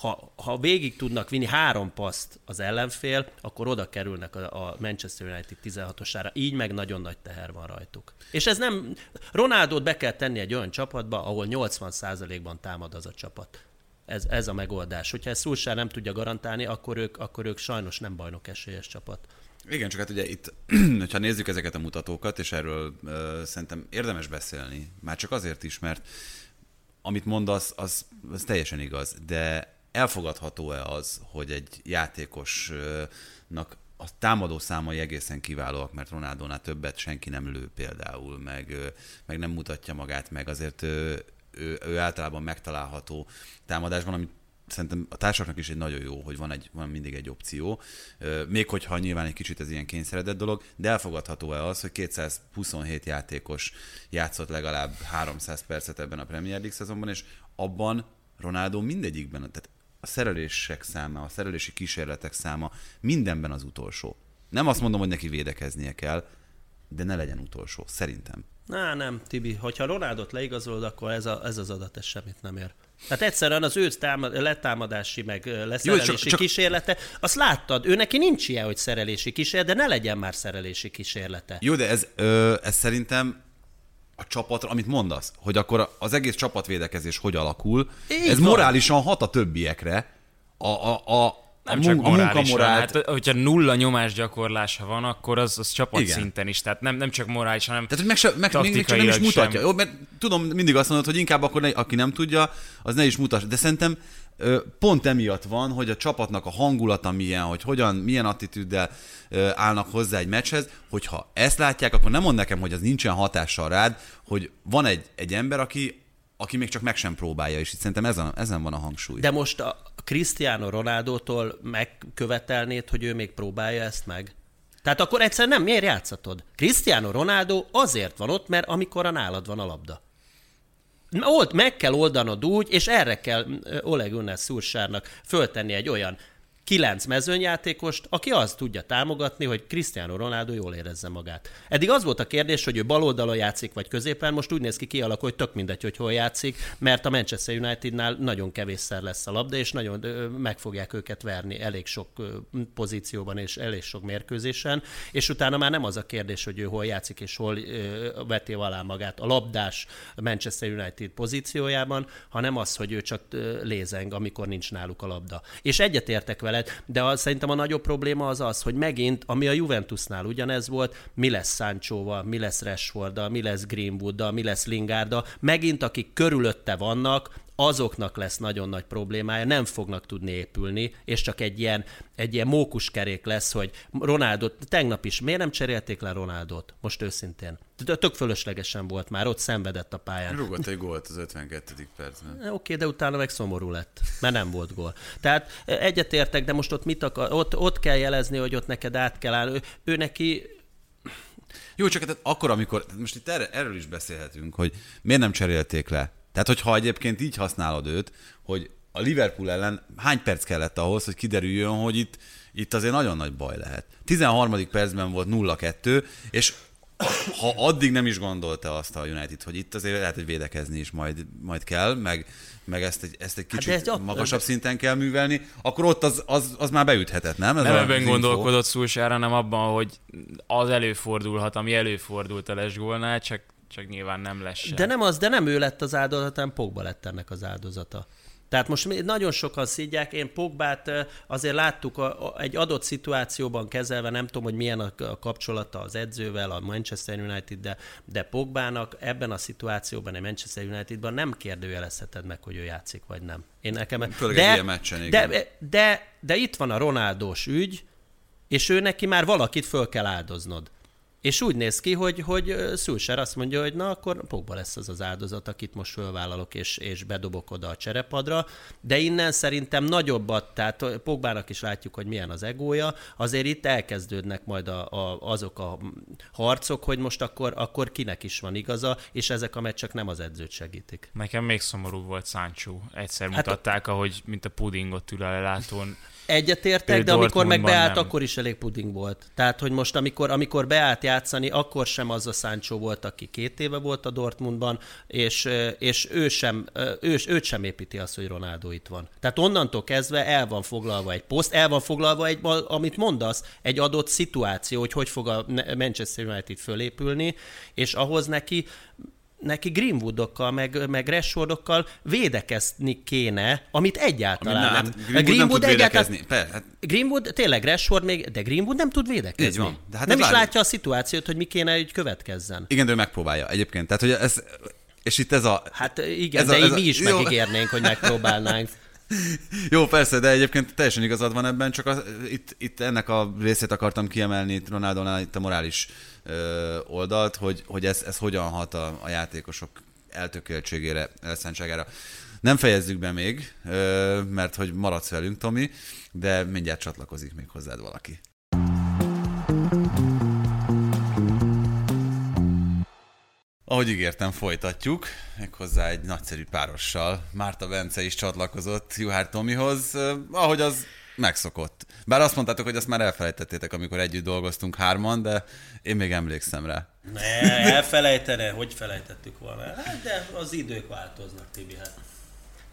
ha, ha végig tudnak vinni három paszt az ellenfél, akkor oda kerülnek a, a Manchester United 16-osára. Így meg nagyon nagy teher van rajtuk. És ez nem... Ronaldot be kell tenni egy olyan csapatba, ahol 80%-ban támad az a csapat. Ez, ez a megoldás. Hogyha ezt Szulsár nem tudja garantálni, akkor ők, akkor ők sajnos nem bajnok esélyes csapat. Igen, csak hát ugye itt, ha nézzük ezeket a mutatókat, és erről uh, szerintem érdemes beszélni, már csak azért is, mert amit mondasz, az, az teljesen igaz, de elfogadható-e az, hogy egy játékosnak a támadó számai egészen kiválóak, mert Ronaldónál többet senki nem lő például, meg, meg nem mutatja magát, meg azért ő, ő, ő általában megtalálható támadásban, amit szerintem a társaknak is egy nagyon jó, hogy van, egy, van mindig egy opció, még hogyha nyilván egy kicsit ez ilyen kényszeredett dolog, de elfogadható-e az, hogy 227 játékos játszott legalább 300 percet ebben a Premier League szezonban, és abban Ronaldo mindegyikben, tehát a szerelések száma, a szerelési kísérletek száma mindenben az utolsó. Nem azt mondom, hogy neki védekeznie kell, de ne legyen utolsó, szerintem. Na, nem, Tibi, hogyha Ronaldot leigazolod, akkor ez, a, ez az adat ez semmit nem ér. Tehát egyszerűen az ő támad, letámadási, meg leszerelési Jó, csak, csak... kísérlete, azt láttad, ő neki nincs ilyen, hogy szerelési kísérlete, de ne legyen már szerelési kísérlete. Jó, de ez, ö, ez szerintem a csapatra, amit mondasz, hogy akkor az egész csapatvédekezés hogy alakul, Így ez van. morálisan hat a többiekre, a, a, a, nem a csak morálisan, hát, hogyha nulla nyomás gyakorlása van, akkor az, az csapatszinten is, tehát nem, nem csak morális, hanem Tehát, hogy meg, se, meg még csak nem is mutatja. Sem. Jó, mert tudom, mindig azt mondod, hogy inkább akkor ne, aki nem tudja, az ne is mutassa. De szerintem pont emiatt van, hogy a csapatnak a hangulata milyen, hogy hogyan, milyen attitűddel állnak hozzá egy meccshez, hogyha ezt látják, akkor nem mond nekem, hogy az nincsen hatással rád, hogy van egy, egy ember, aki aki még csak meg sem próbálja, és itt szerintem ezen, ezen van a hangsúly. De most a Cristiano Ronaldo-tól megkövetelnéd, hogy ő még próbálja ezt meg? Tehát akkor egyszer nem, miért játszatod? Cristiano Ronaldo azért van ott, mert amikor a nálad van a labda. Old, meg kell oldanod úgy, és erre kell Oleg Gunnar Szúrsárnak föltenni egy olyan kilenc mezőnyjátékost, aki azt tudja támogatni, hogy Cristiano Ronaldo jól érezze magát. Eddig az volt a kérdés, hogy ő bal oldalon játszik, vagy középen, most úgy néz ki kialakul, hogy tök mindegy, hogy hol játszik, mert a Manchester Unitednál nagyon kevésszer lesz a labda, és nagyon meg fogják őket verni elég sok pozícióban és elég sok mérkőzésen, és utána már nem az a kérdés, hogy ő hol játszik és hol veti alá magát a labdás Manchester United pozíciójában, hanem az, hogy ő csak lézeng, amikor nincs náluk a labda. És egyetértek vele, veled, de a, szerintem a nagyobb probléma az az, hogy megint, ami a Juventusnál ugyanez volt, mi lesz Sanchoval, mi lesz Rashforddal, mi lesz Greenwooddal, mi lesz Lingarddal, megint akik körülötte vannak, azoknak lesz nagyon nagy problémája, nem fognak tudni épülni, és csak egy ilyen, egy ilyen mókuskerék lesz, hogy Ronaldo, tegnap is, miért nem cserélték le Ronaldot? Most őszintén. Tök fölöslegesen volt már, ott szenvedett a pályán. Rúgott egy gólt az 52. percben. Oké, okay, de utána meg szomorú lett, mert nem volt gól. Tehát egyetértek, de most ott mit akar, ott, ott kell jelezni, hogy ott neked át kell állni. Ő, ő neki jó, csak tehát akkor, amikor, most itt erre, erről is beszélhetünk, hogy miért nem cserélték le tehát, hogyha egyébként így használod őt, hogy a Liverpool ellen hány perc kellett ahhoz, hogy kiderüljön, hogy itt, itt azért nagyon nagy baj lehet. 13. percben volt 0-2, és ha addig nem is gondolta azt a United, hogy itt azért lehet, hogy védekezni is majd, majd kell, meg, meg ezt egy, ezt egy kicsit hát egy magasabb szinten kell művelni, akkor ott az, az, az már beüthetett, nem? Ez nem ebben gondolkodott Szulsára, nem abban, hogy az előfordulhat, ami előfordult a lesgólnál, csak, csak nyilván nem lesz sem. De nem az, de nem ő lett az áldozat, hanem Pogba lett ennek az áldozata. Tehát most nagyon sokan szídják, én Pogbát azért láttuk a, a, egy adott szituációban kezelve, nem tudom, hogy milyen a, a kapcsolata az edzővel, a Manchester United, de, de Pogbának ebben a szituációban, egy Manchester Unitedban nem kérdőjelezheted meg, hogy ő játszik, vagy nem. Én nekem... Főleg de, egy meccsen, de, de, de, de itt van a Ronaldós ügy, és ő neki már valakit föl kell áldoznod. És úgy néz ki, hogy, hogy Szülser azt mondja, hogy na, akkor Pogba lesz az az áldozat, akit most fölvállalok és, és bedobok oda a cserepadra, de innen szerintem nagyobbat, tehát Pogbának is látjuk, hogy milyen az egója, azért itt elkezdődnek majd a, a, azok a harcok, hogy most akkor, akkor kinek is van igaza, és ezek a meccsek nem az edzőt segítik. Nekem még szomorú volt Sancho. Egyszer hát mutatták, ahogy mint a pudingot ül a lelátón Egyetértek, de amikor meg beállt, nem. akkor is elég puding volt. Tehát, hogy most amikor, amikor beállt játszani, akkor sem az a Sancho volt, aki két éve volt a Dortmundban, és, és ő sem, ő, őt sem építi azt, hogy Ronaldo itt van. Tehát onnantól kezdve el van foglalva egy poszt, el van foglalva egy, amit mondasz, egy adott szituáció, hogy hogy fog a Manchester United fölépülni, és ahhoz neki neki Greenwoodokkal, meg, meg Rashfordokkal védekezni kéne, amit egyáltalán amit, nem. Hát Greenwood, Greenwood nem tud védekezni. Per, hát... Greenwood, tényleg Rashford még, de Greenwood nem tud védekezni. Így van. De hát nem is látja látja a szituációt, hogy mi kéne, hogy következzen. Igen, de ő megpróbálja egyébként. Tehát, hogy ez, és itt ez a... Hát igen, ez de a, ez így a, mi is jó. megígérnénk, hogy megpróbálnánk. Jó, persze, de egyébként teljesen igazad van ebben, csak az, itt, itt ennek a részét akartam kiemelni Ronaldonál, itt a morális oldalt, hogy, hogy ez, ez hogyan hat a, a játékosok eltökéltségére, elszántságára. Nem fejezzük be még, mert hogy maradsz velünk, Tomi, de mindjárt csatlakozik még hozzád valaki. Ahogy ígértem, folytatjuk, méghozzá egy nagyszerű párossal. Márta Bence is csatlakozott Juhár Tomihoz, ahogy az megszokott. Bár azt mondtátok, hogy azt már elfelejtettétek, amikor együtt dolgoztunk hárman, de én még emlékszem rá. Ne, elfelejtene, hogy felejtettük volna. Hát, de az idők változnak, Tibi. Hát.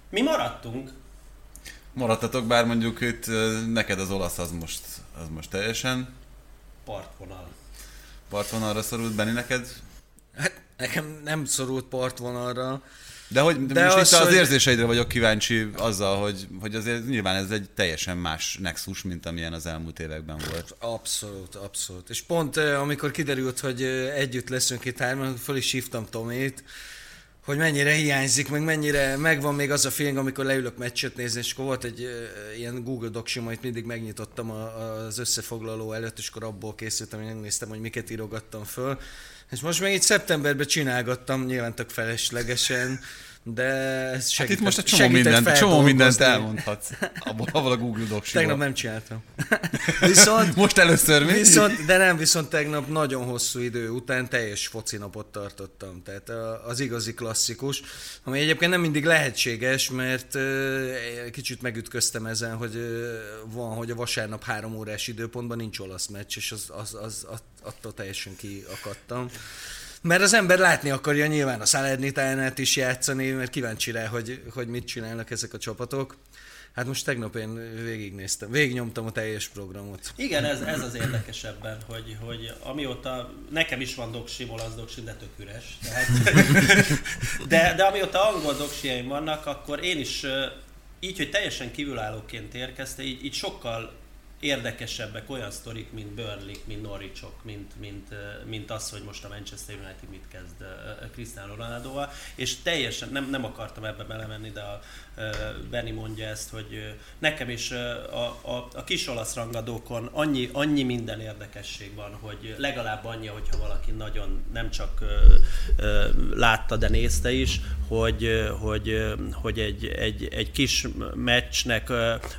Mi maradtunk. Maradtatok, bár mondjuk itt neked az olasz az most, az most teljesen... Partvonal. Partvonalra szorult, Benni, neked? Hát nekem nem szorult partvonalra. De hogy de most az, itt az hogy... érzéseidre vagyok kíváncsi azzal, hogy, hogy azért nyilván ez egy teljesen más nexus, mint amilyen az elmúlt években volt. Abszolút, abszolút. És pont amikor kiderült, hogy együtt leszünk itt hárman, föl is hívtam Tomét, hogy mennyire hiányzik, meg mennyire megvan még az a feeling, amikor leülök meccset nézni, és akkor volt egy uh, ilyen Google Docs amit mindig megnyitottam a, az összefoglaló előtt, és akkor abból készültem, hogy megnéztem, hogy miket írogattam föl, és most még itt szeptemberben csinálgattam, nyilván tök feleslegesen, de ez segített, hát itt most egy csomó, mindent, csomó mindent elmondhatsz abból, abból a Google docs Tegnap nem csináltam. viszont, most először mi? Viszont, de nem, viszont tegnap nagyon hosszú idő után teljes foci napot tartottam. Tehát az igazi klasszikus, ami egyébként nem mindig lehetséges, mert kicsit megütköztem ezen, hogy van, hogy a vasárnap három órás időpontban nincs olasz meccs, és az, az, az, az attól teljesen kiakadtam. Mert az ember látni akarja nyilván a Salernitánát is játszani, mert kíváncsi rá, hogy, hogy mit csinálnak ezek a csapatok. Hát most tegnap én végignéztem, végignyomtam a teljes programot. Igen, ez, ez az érdekesebben, hogy, hogy amióta, nekem is van doksim, olasz doksim, de tök üres. Tehát, de, de amióta angol doksiaim vannak, akkor én is így, hogy teljesen kívülállóként érkezte, így, így sokkal érdekesebbek olyan sztorik, mint Burnley, mint Norwichok, mint, mint, mint az, hogy most a Manchester United mit kezd Cristiano Ronaldoval, és teljesen nem, nem akartam ebbe belemenni, de a Benny mondja ezt, hogy nekem is a, a, a kis olasz rangadókon annyi, annyi minden érdekesség van, hogy legalább annyi, hogyha valaki nagyon nem csak látta, de nézte is, hogy, hogy, hogy egy, egy, egy kis meccsnek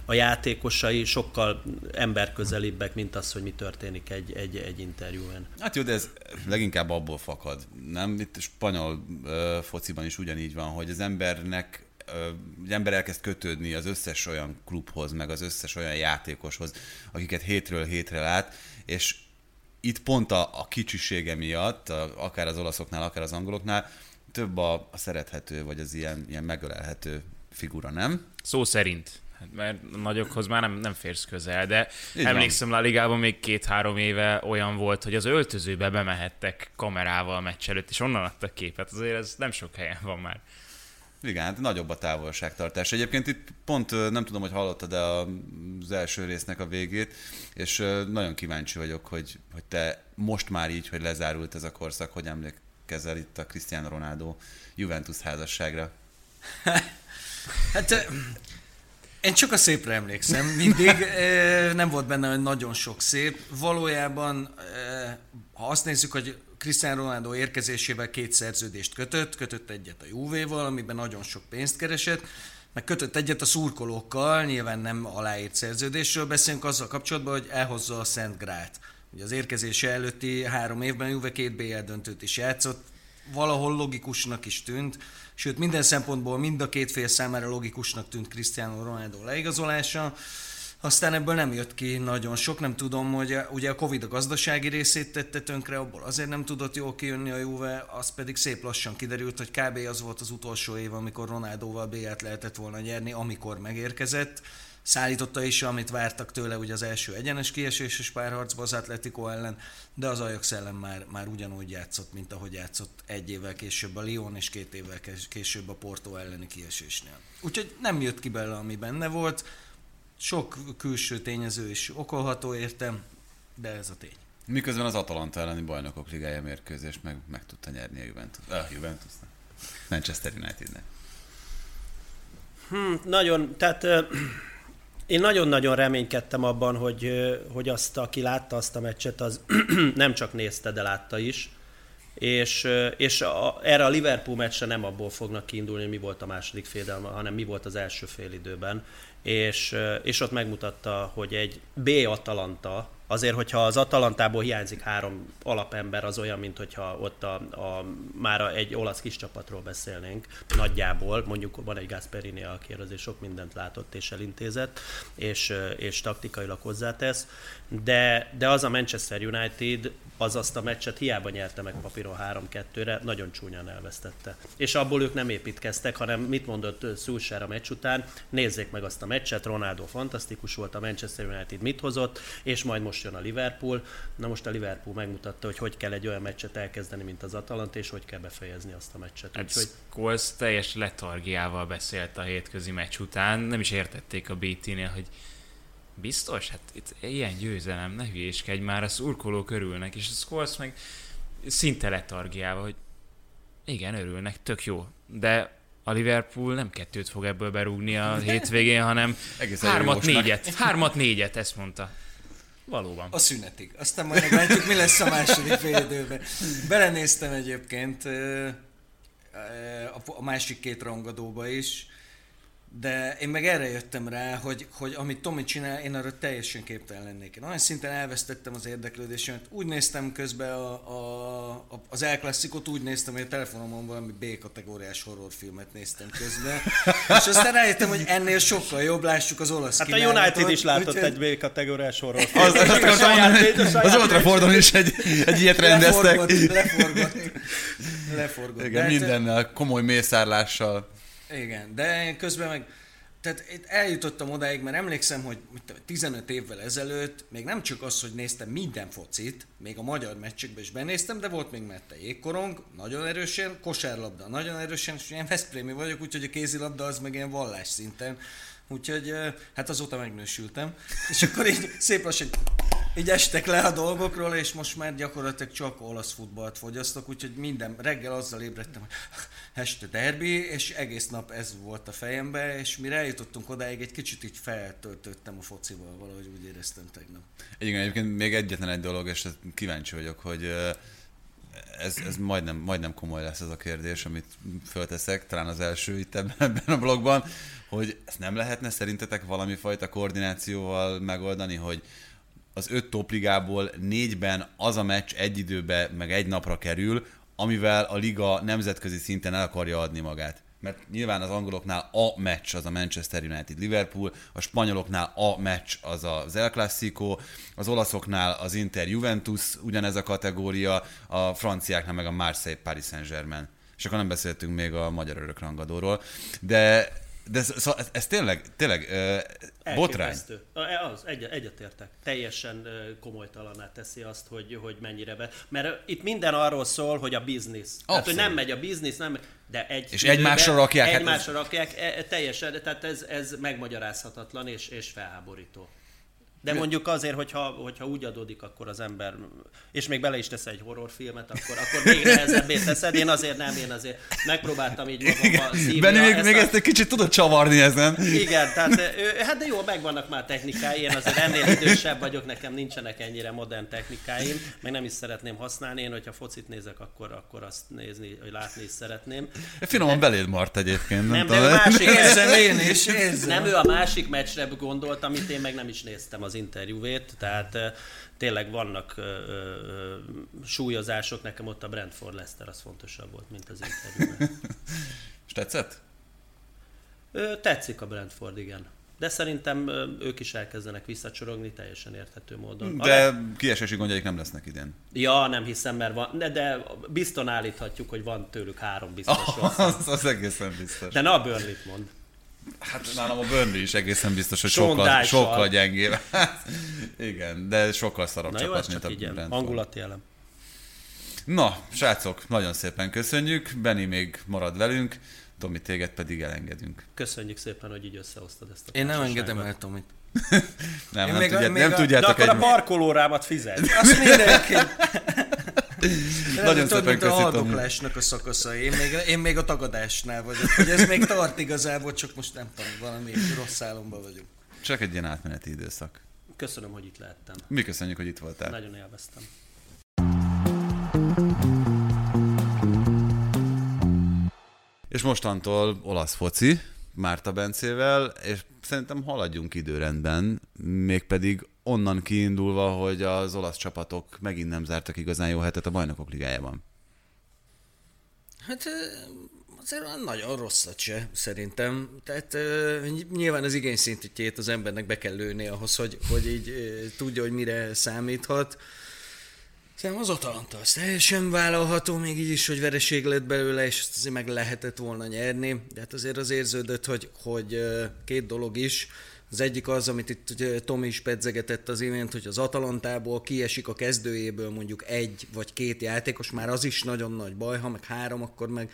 a játékosai sokkal emberközelibbek, mint az, hogy mi történik egy, egy, egy interjúen. Hát jó, de ez leginkább abból fakad. Nem? Itt spanyol uh, fociban is ugyanígy van, hogy az embernek az ember elkezd kötődni az összes olyan klubhoz, meg az összes olyan játékoshoz, akiket hétről hétre lát, és itt pont a, a kicsisége miatt, a, akár az olaszoknál, akár az angoloknál, több a, a szerethető, vagy az ilyen, ilyen megölelhető figura, nem? Szó szerint. Hát, mert nagyokhoz már nem, nem férsz közel, de Így emlékszem, La Ligában még két-három éve olyan volt, hogy az öltözőbe bemehettek kamerával a meccs előtt, és onnan adtak képet. Azért ez nem sok helyen van már. Igen, hát nagyobb a távolságtartás. Egyébként itt pont nem tudom, hogy hallottad de az első résznek a végét, és nagyon kíváncsi vagyok, hogy, hogy te most már így, hogy lezárult ez a korszak, hogy emlékezel itt a Cristiano Ronaldo Juventus házasságra. hát én csak a szépre emlékszem mindig, nem volt benne nagyon sok szép. Valójában, ha azt nézzük, hogy Cristiano Ronaldo érkezésével két szerződést kötött, kötött egyet a Juve-val, amiben nagyon sok pénzt keresett, meg kötött egyet a szurkolókkal, nyilván nem aláírt szerződésről beszélünk azzal kapcsolatban, hogy elhozza a Szent Grát. Ugye az érkezése előtti három évben Juve két BL döntőt is játszott, valahol logikusnak is tűnt, sőt minden szempontból mind a két fél számára logikusnak tűnt Cristiano Ronaldo leigazolása. Aztán ebből nem jött ki nagyon sok, nem tudom, hogy ugye a Covid a gazdasági részét tette tönkre, abból azért nem tudott jól kijönni a Juve, az pedig szép lassan kiderült, hogy kb. az volt az utolsó év, amikor Ronaldóval B-et lehetett volna nyerni, amikor megérkezett. Szállította is, amit vártak tőle, ugye az első egyenes kieséses párharcba az Atletico ellen, de az Ajax ellen már, már ugyanúgy játszott, mint ahogy játszott egy évvel később a Lyon, és két évvel később a Porto elleni kiesésnél. Úgyhogy nem jött ki belőle, ami benne volt sok külső tényező is okolható értem, de ez a tény. Miközben az Atalanta elleni bajnokok ligája mérkőzés meg, meg tudta nyerni a Juventus. Ah, Juventus. Manchester Unitednek. Hmm, nagyon, tehát én nagyon-nagyon reménykedtem abban, hogy, hogy azt, aki látta azt a meccset, az nem csak nézte, de látta is. És, és a, erre a Liverpool meccsre nem abból fognak kiindulni, hogy mi volt a második fédelme, hanem mi volt az első fél időben és, és ott megmutatta, hogy egy B Atalanta, azért, hogyha az Atalantából hiányzik három alapember, az olyan, mint hogyha ott a, a, már egy olasz kis csapatról beszélnénk, nagyjából, mondjuk van egy Gasperini, aki azért sok mindent látott és elintézett, és, és taktikailag hozzátesz, de, de az a Manchester United az azt a meccset hiába nyerte meg papíron 3-2-re, nagyon csúnyán elvesztette. És abból ők nem építkeztek, hanem mit mondott Szulsár a meccs után, nézzék meg azt a meccset, Ronaldo fantasztikus volt, a Manchester United mit hozott, és majd most jön a Liverpool. Na most a Liverpool megmutatta, hogy hogy kell egy olyan meccset elkezdeni, mint az Atalanta, és hogy kell befejezni azt a meccset. Hát Úgyhogy... Scholes teljes letargiával beszélt a hétközi meccs után, nem is értették a BT-nél, hogy Biztos? Hát itt ilyen győzelem, ne hülyéskedj már, a szurkolók örülnek, és a Scholes meg szinte letargiával, hogy igen, örülnek, tök jó, de a Liverpool nem kettőt fog ebből berúgni a hétvégén, hanem hármat, négyet. Hármat, négyet, ezt mondta. Valóban. A szünetig. Aztán majd meglátjuk, mi lesz a második fél időben. Belenéztem egyébként a másik két rangadóba is, de én meg erre jöttem rá, hogy, hogy amit Tomi csinál, én arra teljesen képtelen lennék. Én olyan szinten elvesztettem az érdeklődésemet. Úgy néztem közben a, a, a, az El úgy néztem, hogy a telefonomon valami B-kategóriás horrorfilmet néztem közben. És aztán rájöttem, hogy ennél sokkal jobb, lássuk az olasz Hát a United is látott úgy, egy B-kategóriás horrorfilmet. Az, az, Old Traffordon is egy, egy ilyet rendeztek. Leforgott, leforgott. leforgott. Igen, hát- mindennel, komoly mészárlással. Igen, de közben meg tehát eljutottam odáig, mert emlékszem, hogy 15 évvel ezelőtt még nem csak az, hogy néztem minden focit, még a magyar meccsekbe is benéztem, de volt még mette jégkorong, nagyon erősen, kosárlabda nagyon erősen, és ilyen Veszprémi vagyok, úgyhogy a kézilabda az meg ilyen vallás szinten. Úgyhogy hát azóta megnősültem. És akkor így szép lassan így estek le a dolgokról, és most már gyakorlatilag csak olasz futballt fogyasztok, úgyhogy minden reggel azzal ébredtem, hogy este derbi, és egész nap ez volt a fejembe, és mire eljutottunk odáig, egy kicsit így feltöltöttem a focival, valahogy úgy éreztem tegnap. Igen, egyébként még egyetlen egy dolog, és kíváncsi vagyok, hogy ez, ez majdnem, majdnem komoly lesz ez a kérdés, amit fölteszek, talán az első itt ebben a blogban, hogy ezt nem lehetne szerintetek valami fajta koordinációval megoldani, hogy az öt topligából négyben az a meccs egy időbe, meg egy napra kerül, amivel a liga nemzetközi szinten el akarja adni magát. mert nyilván az angoloknál a meccs az a Manchester United-Liverpool, a spanyoloknál a meccs az az El Clasico, az olaszoknál az Inter-Juventus ugyanez a kategória, a franciáknál meg a Marseille-Paris Saint-Germain. És akkor nem beszéltünk még a magyar örökrangadóról. De de ez, szóval ez, ez tényleg, tényleg uh, botrány. A- Az, egy, egyetértek. Teljesen ö, komolytalaná teszi azt, hogy, hogy mennyire be. Mert itt minden arról szól, hogy a biznisz. Tehát, hogy nem megy a biznisz, nem de egy És egymásra rakják, hát ez- Egymásra rakják, e- e- teljesen, tehát ez, ez megmagyarázhatatlan és, és felháborító. De mondjuk azért, hogyha, hogyha úgy adódik, akkor az ember, és még bele is tesz egy horrorfilmet, akkor, akkor még nehezebbé teszed. Én azért nem, én azért megpróbáltam így magamba szívni. Benni még, ezt még a- ezt egy kicsit tudod csavarni ezen. igen, tehát ő, hát de jó, megvannak már technikái, én azért ennél idősebb vagyok, nekem nincsenek ennyire modern technikáim, meg nem is szeretném használni, én hogyha focit nézek, akkor, akkor azt nézni, hogy látni is szeretném. Finoman beléd mart egyébként. Nem, de tudom. ő másik Érzem én is, érzem. nem ő a másik meccsre gondolt, amit én meg nem is néztem az interjúvét, tehát eh, tényleg vannak ö, ö, ö, súlyozások, nekem ott a Brentford Leicester az fontosabb volt, mint az interjú. És tetszett? Ö, Tetszik a Brentford, igen. De szerintem ők is elkezdenek visszacsorogni teljesen érthető módon. A De kiesési gondjaik nem lesznek idén. Ja, nem hiszem, mert van, de, de bizton állíthatjuk, hogy van tőlük három biztos rossz. Az, az egészen biztos. De na a Burnley-t mond. Hát nálam a Burnley is egészen biztos, hogy Sean sokkal, Dyche-sal. sokkal gyengébb. Hát, Igen, de sokkal szarabb Na jó, csapat, ez mint csak a így Brentford. hangulati elem. Na, srácok, nagyon szépen köszönjük. Benni még marad velünk, Tomi, téged pedig elengedünk. Köszönjük szépen, hogy így összehoztad ezt a Én nem engedem el Tomit. Nem, Én nem, még a- tudját, még nem a- De tudjátok akkor a egy... parkolórámat fizet. Azt mindenki. Nagyon szépen mint a a szakaszai. Én még, én még a tagadásnál vagyok. Hogy ez még tart igazából, csak most nem tudom, valami rossz álomban vagyok. Csak egy ilyen átmeneti időszak. Köszönöm, hogy itt lehettem. Mi köszönjük, hogy itt voltál. Nagyon élveztem. És mostantól olasz foci, Márta Bencével, és szerintem haladjunk időrendben, mégpedig onnan kiindulva, hogy az olasz csapatok megint nem zártak igazán jó hetet a bajnokok ligájában. Hát azért nagyon rosszat se, szerintem. Tehát nyilván az igényszintjét az embernek be kell lőni ahhoz, hogy, hogy így tudja, hogy mire számíthat. Szerintem az Atalanta az teljesen vállalható, még így is, hogy vereség lett belőle, és azért meg lehetett volna nyerni. De hát azért az érződött, hogy, hogy két dolog is. Az egyik az, amit itt Tomi is pedzegetett az imént, hogy az Atalantából kiesik a kezdőjéből mondjuk egy vagy két játékos, már az is nagyon nagy baj, ha meg három, akkor meg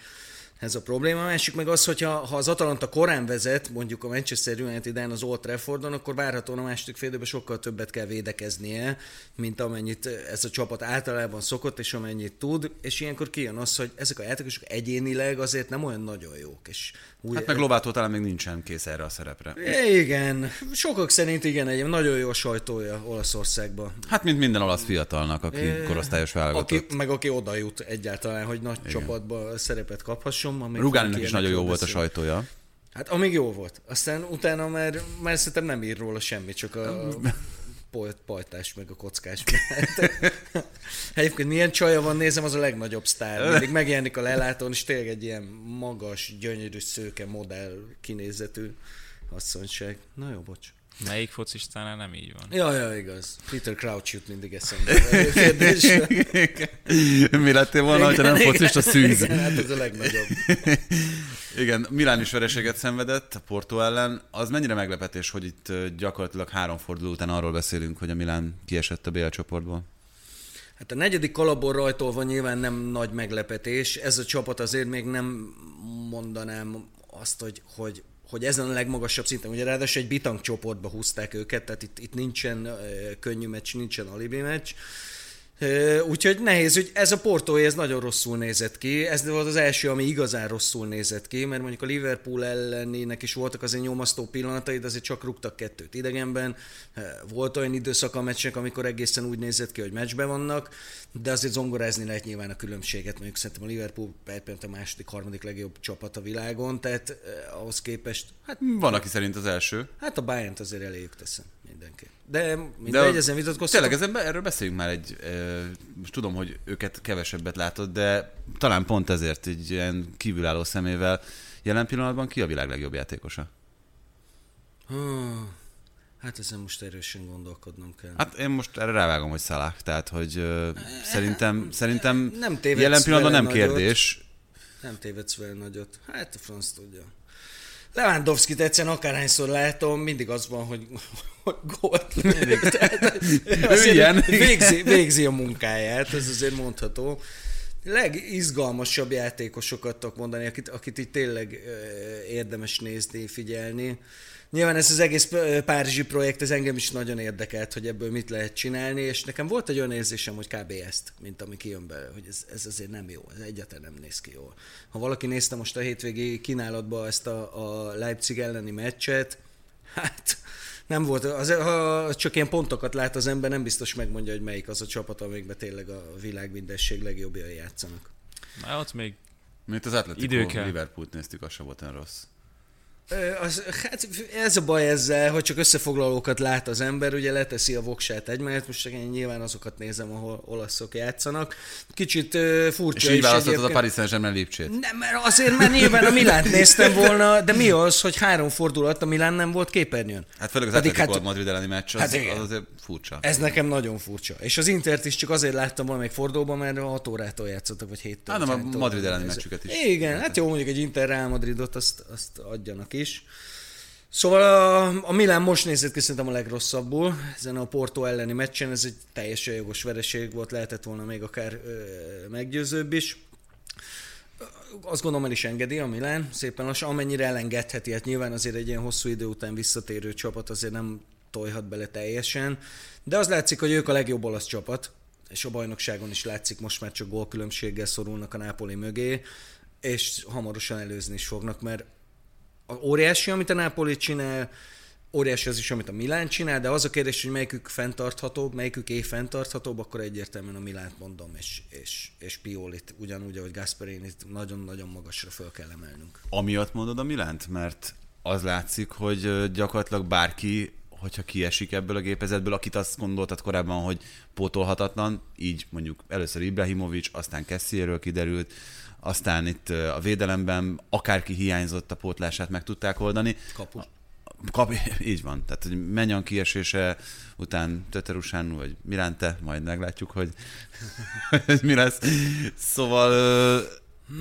ez a probléma. A másik meg az, hogy ha, ha az Atalanta korán vezet, mondjuk a Manchester United-en az Old Traffordon, akkor várhatóan a második fél időben sokkal többet kell védekeznie, mint amennyit ez a csapat általában szokott, és amennyit tud, és ilyenkor kijön az, hogy ezek a játékosok egyénileg azért nem olyan nagyon jók. És új, Hát meg Lobától talán még nincsen kész erre a szerepre. igen, sokak szerint igen, egy nagyon jó sajtója Olaszországban. Hát mint minden olasz fiatalnak, aki korosztályos válogatott. Aki, meg aki oda jut egyáltalán, hogy nagy igen. csapatba szerepet kaphasson. Rugáninak is nagyon jó volt a sajtója. Hát amíg jó volt. Aztán utána már, már szerintem nem ír róla semmi, csak a pajtás meg a kockás. mellett. Egyébként milyen csaja van, nézem, az a legnagyobb sztár. Mindig megjelenik a lelátón, és tényleg egy ilyen magas, gyönyörű, szőke modell kinézetű asszonyság. Na jó, bocs. Melyik focistánál nem így van? Ja, ja, igaz. Peter Crouch jut mindig eszembe. Mi lettél volna, ha nem focista szűz? Igen, hát ez a legnagyobb. Igen, Milán is vereséget szenvedett a Porto ellen. Az mennyire meglepetés, hogy itt gyakorlatilag három forduló után arról beszélünk, hogy a Milán kiesett a BL csoportból? Hát a negyedik kalapból rajtolva nyilván nem nagy meglepetés. Ez a csapat azért még nem mondanám azt, hogy, hogy, hogy ezen a legmagasabb szinten. Ugye ráadásul egy bitang csoportba húzták őket, tehát itt, itt nincsen könnyű meccs, nincsen alibi meccs. Úgyhogy nehéz, hogy ez a Portói ez nagyon rosszul nézett ki. Ez volt az első, ami igazán rosszul nézett ki, mert mondjuk a Liverpool ellenének is voltak azért nyomasztó pillanatai, de azért csak rúgtak kettőt idegenben. Volt olyan időszak a meccsnek, amikor egészen úgy nézett ki, hogy meccsben vannak, de azért zongorázni lehet nyilván a különbséget. Mondjuk szerintem a Liverpool pillanat a második, harmadik legjobb csapat a világon, tehát eh, ahhoz képest, hát, Van, aki szerint az első. hát a bayern azért eléjük teszem mindenképp. De De mindegy, ezen vitatkoztatok. Tényleg ezen, erről beszéljünk már egy, most tudom, hogy őket kevesebbet látod, de talán pont ezért egy ilyen kívülálló szemével Jelen pillanatban ki a világ legjobb játékosa? Hát ezen most erősen gondolkodnom kell. Hát én most erre rávágom, hogy Salah, tehát hogy uh, szerintem, szerintem Nem jelen pillanatban nem nagyot. kérdés. Nem tévedsz vele nagyot. Hát a franc tudja. Lewandowski-t egyszerűen akárhányszor látom, mindig az van, hogy, hogy gólt lődik. Tehát ilyen. Végzi, végzi a munkáját, ez azért mondható. Legizgalmasabb játékosokat tudok mondani, akit, akit itt tényleg érdemes nézni, figyelni. Nyilván ez az egész Párizsi projekt, ez engem is nagyon érdekelt, hogy ebből mit lehet csinálni, és nekem volt egy olyan érzésem, hogy kb. ezt, mint ami kijön belőle, hogy ez, ez azért nem jó, ez egyáltalán nem néz ki jól. Ha valaki nézte most a hétvégi kínálatba ezt a, a Leipzig elleni meccset, hát nem volt, az, ha csak ilyen pontokat lát az ember, nem biztos megmondja, hogy melyik az a csapat, amikben tényleg a világ mindenség legjobbjai játszanak. Na, ott még Mint az Atletico. Liverpoolt néztük, az sem volt olyan rossz. Az, hát ez a baj ezzel, hogy csak összefoglalókat lát az ember, ugye leteszi a voksát egymellett, most csak én nyilván azokat nézem, ahol olaszok játszanak. Kicsit És furcsa így is választottad a. Paris Saint-Germain Lipcsét. Nem, mert azért, mert nyilván a Milánt néztem volna, de mi az, hogy három fordulat a Milán nem volt képernyőn? Hát főleg az Pedig hát- Madrid elleni meccs, az, Hát igen. az azért furcsa. Ez nekem nagyon furcsa. És az Intert is csak azért láttam valamelyik fordulóban, mert 6 órától játszottak, vagy 7 Hát nem, a Madrid elleni meccsüket is. Igen, hát jó, mondjuk egy Inter Real Madridot azt, azt adjanak is. Szóval a, a Milán most nézett ki szerintem a legrosszabbul, ezen a Porto elleni meccsen, ez egy teljesen jogos vereség volt, lehetett volna még akár ö, meggyőzőbb is. Azt gondolom el is engedi a Milán, szépen lassan, amennyire elengedheti, hát nyilván azért egy ilyen hosszú idő után visszatérő csapat azért nem tojhat bele teljesen, de az látszik, hogy ők a legjobb olasz csapat, és a bajnokságon is látszik, most már csak gólkülönbséggel szorulnak a Nápoli mögé, és hamarosan előzni is fognak, mert óriási, amit a Nápoli csinál, óriási az is, amit a Milán csinál, de az a kérdés, hogy melyikük fenntarthatóbb, melyikük év fenntarthatóbb, akkor egyértelműen a Milánt mondom, és, és, és Piolit, ugyanúgy, ahogy Gasperinit nagyon-nagyon magasra föl kell emelnünk. Amiatt mondod a Milánt? Mert az látszik, hogy gyakorlatilag bárki, hogyha kiesik ebből a gépezetből, akit azt gondoltad korábban, hogy pótolhatatlan, így mondjuk először Ibrahimovic, aztán Kessierről kiderült, aztán itt a védelemben akárki hiányzott, a pótlását meg tudták oldani. Kapu. Kap, így van. Tehát, hogy Menyan kiesése után Töterusánu, vagy Mirante, majd meglátjuk, hogy, hogy mi lesz. Szóval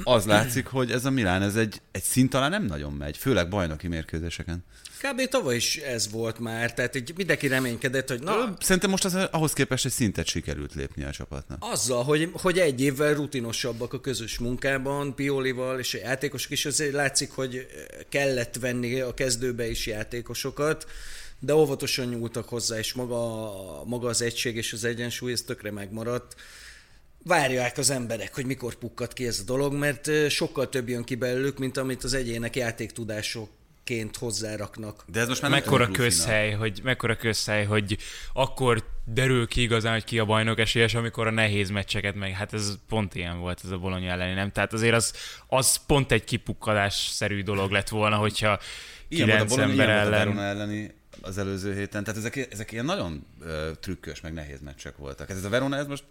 az látszik, hogy ez a Milán, ez egy, egy szint talán nem nagyon megy, főleg bajnoki mérkőzéseken. Kb. tavaly is ez volt már, tehát így mindenki reménykedett, hogy na, Szerintem most az, ahhoz képest egy szintet sikerült lépni a csapatnak. Azzal, hogy, hogy egy évvel rutinosabbak a közös munkában, Piolival és a játékosok is, azért látszik, hogy kellett venni a kezdőbe is játékosokat, de óvatosan nyúltak hozzá, és maga, maga az egység és az egyensúly, ez tökre megmaradt. Várják az emberek, hogy mikor pukkad ki ez a dolog, mert ö, sokkal több jön ki belőlük, mint amit az egyének játéktudásokként hozzáraknak. De ez most már mekkora közhely, hogy mekkora közhely, hogy akkor derül ki igazán, hogy ki a bajnok esélyes, amikor a nehéz meccseket meg, hát ez pont ilyen volt ez a Bologna elleni, nem? Tehát azért az, az pont egy kipukkadásszerű dolog lett volna, hogyha Ilyen volt a kilenc Bologna, ember a ellen... Elleni az előző héten. Tehát ezek, ezek ilyen nagyon ö, trükkös, meg nehéz meccsek voltak. Ez a Verona, ez most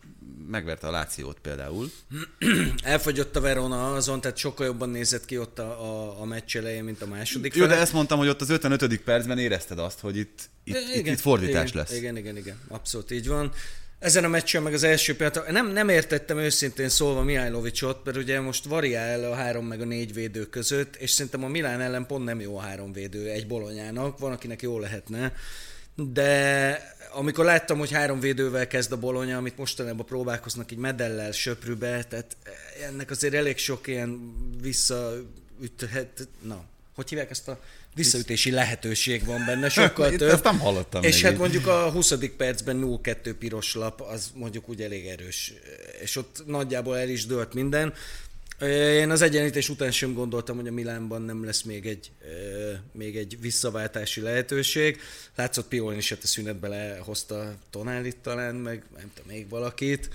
megverte a Lációt például. Elfogyott a Verona azon, tehát sokkal jobban nézett ki ott a, a, a meccs elején, mint a második Jó, de ezt mondtam, hogy ott az 55. percben érezted azt, hogy itt, itt, itt, itt fordítás igen, lesz. Igen, igen, igen, abszolút így van. Ezen a meccsen meg az első pillanat, nem, nem értettem őszintén szólva Mihajlovicsot, mert ugye most variál a három meg a négy védő között, és szerintem a Milán ellen pont nem jó a három védő egy bolonyának, van akinek jó lehetne, de amikor láttam, hogy három védővel kezd a bolonya, amit mostanában próbálkoznak így medellel, söprűbe, tehát ennek azért elég sok ilyen visszaüthet, na, hogy hívják ezt a visszaütési lehetőség van benne, sokkal Itt több. ezt nem hallottam És még hát így. mondjuk a 20. percben 0-2 piros lap, az mondjuk úgy elég erős. És ott nagyjából el is dőlt minden. Én az egyenítés után sem gondoltam, hogy a Milánban nem lesz még egy, még egy visszaváltási lehetőség. Látszott Piolin is, hát a szünetbe lehozta Tonálit talán, meg nem tudom, még valakit.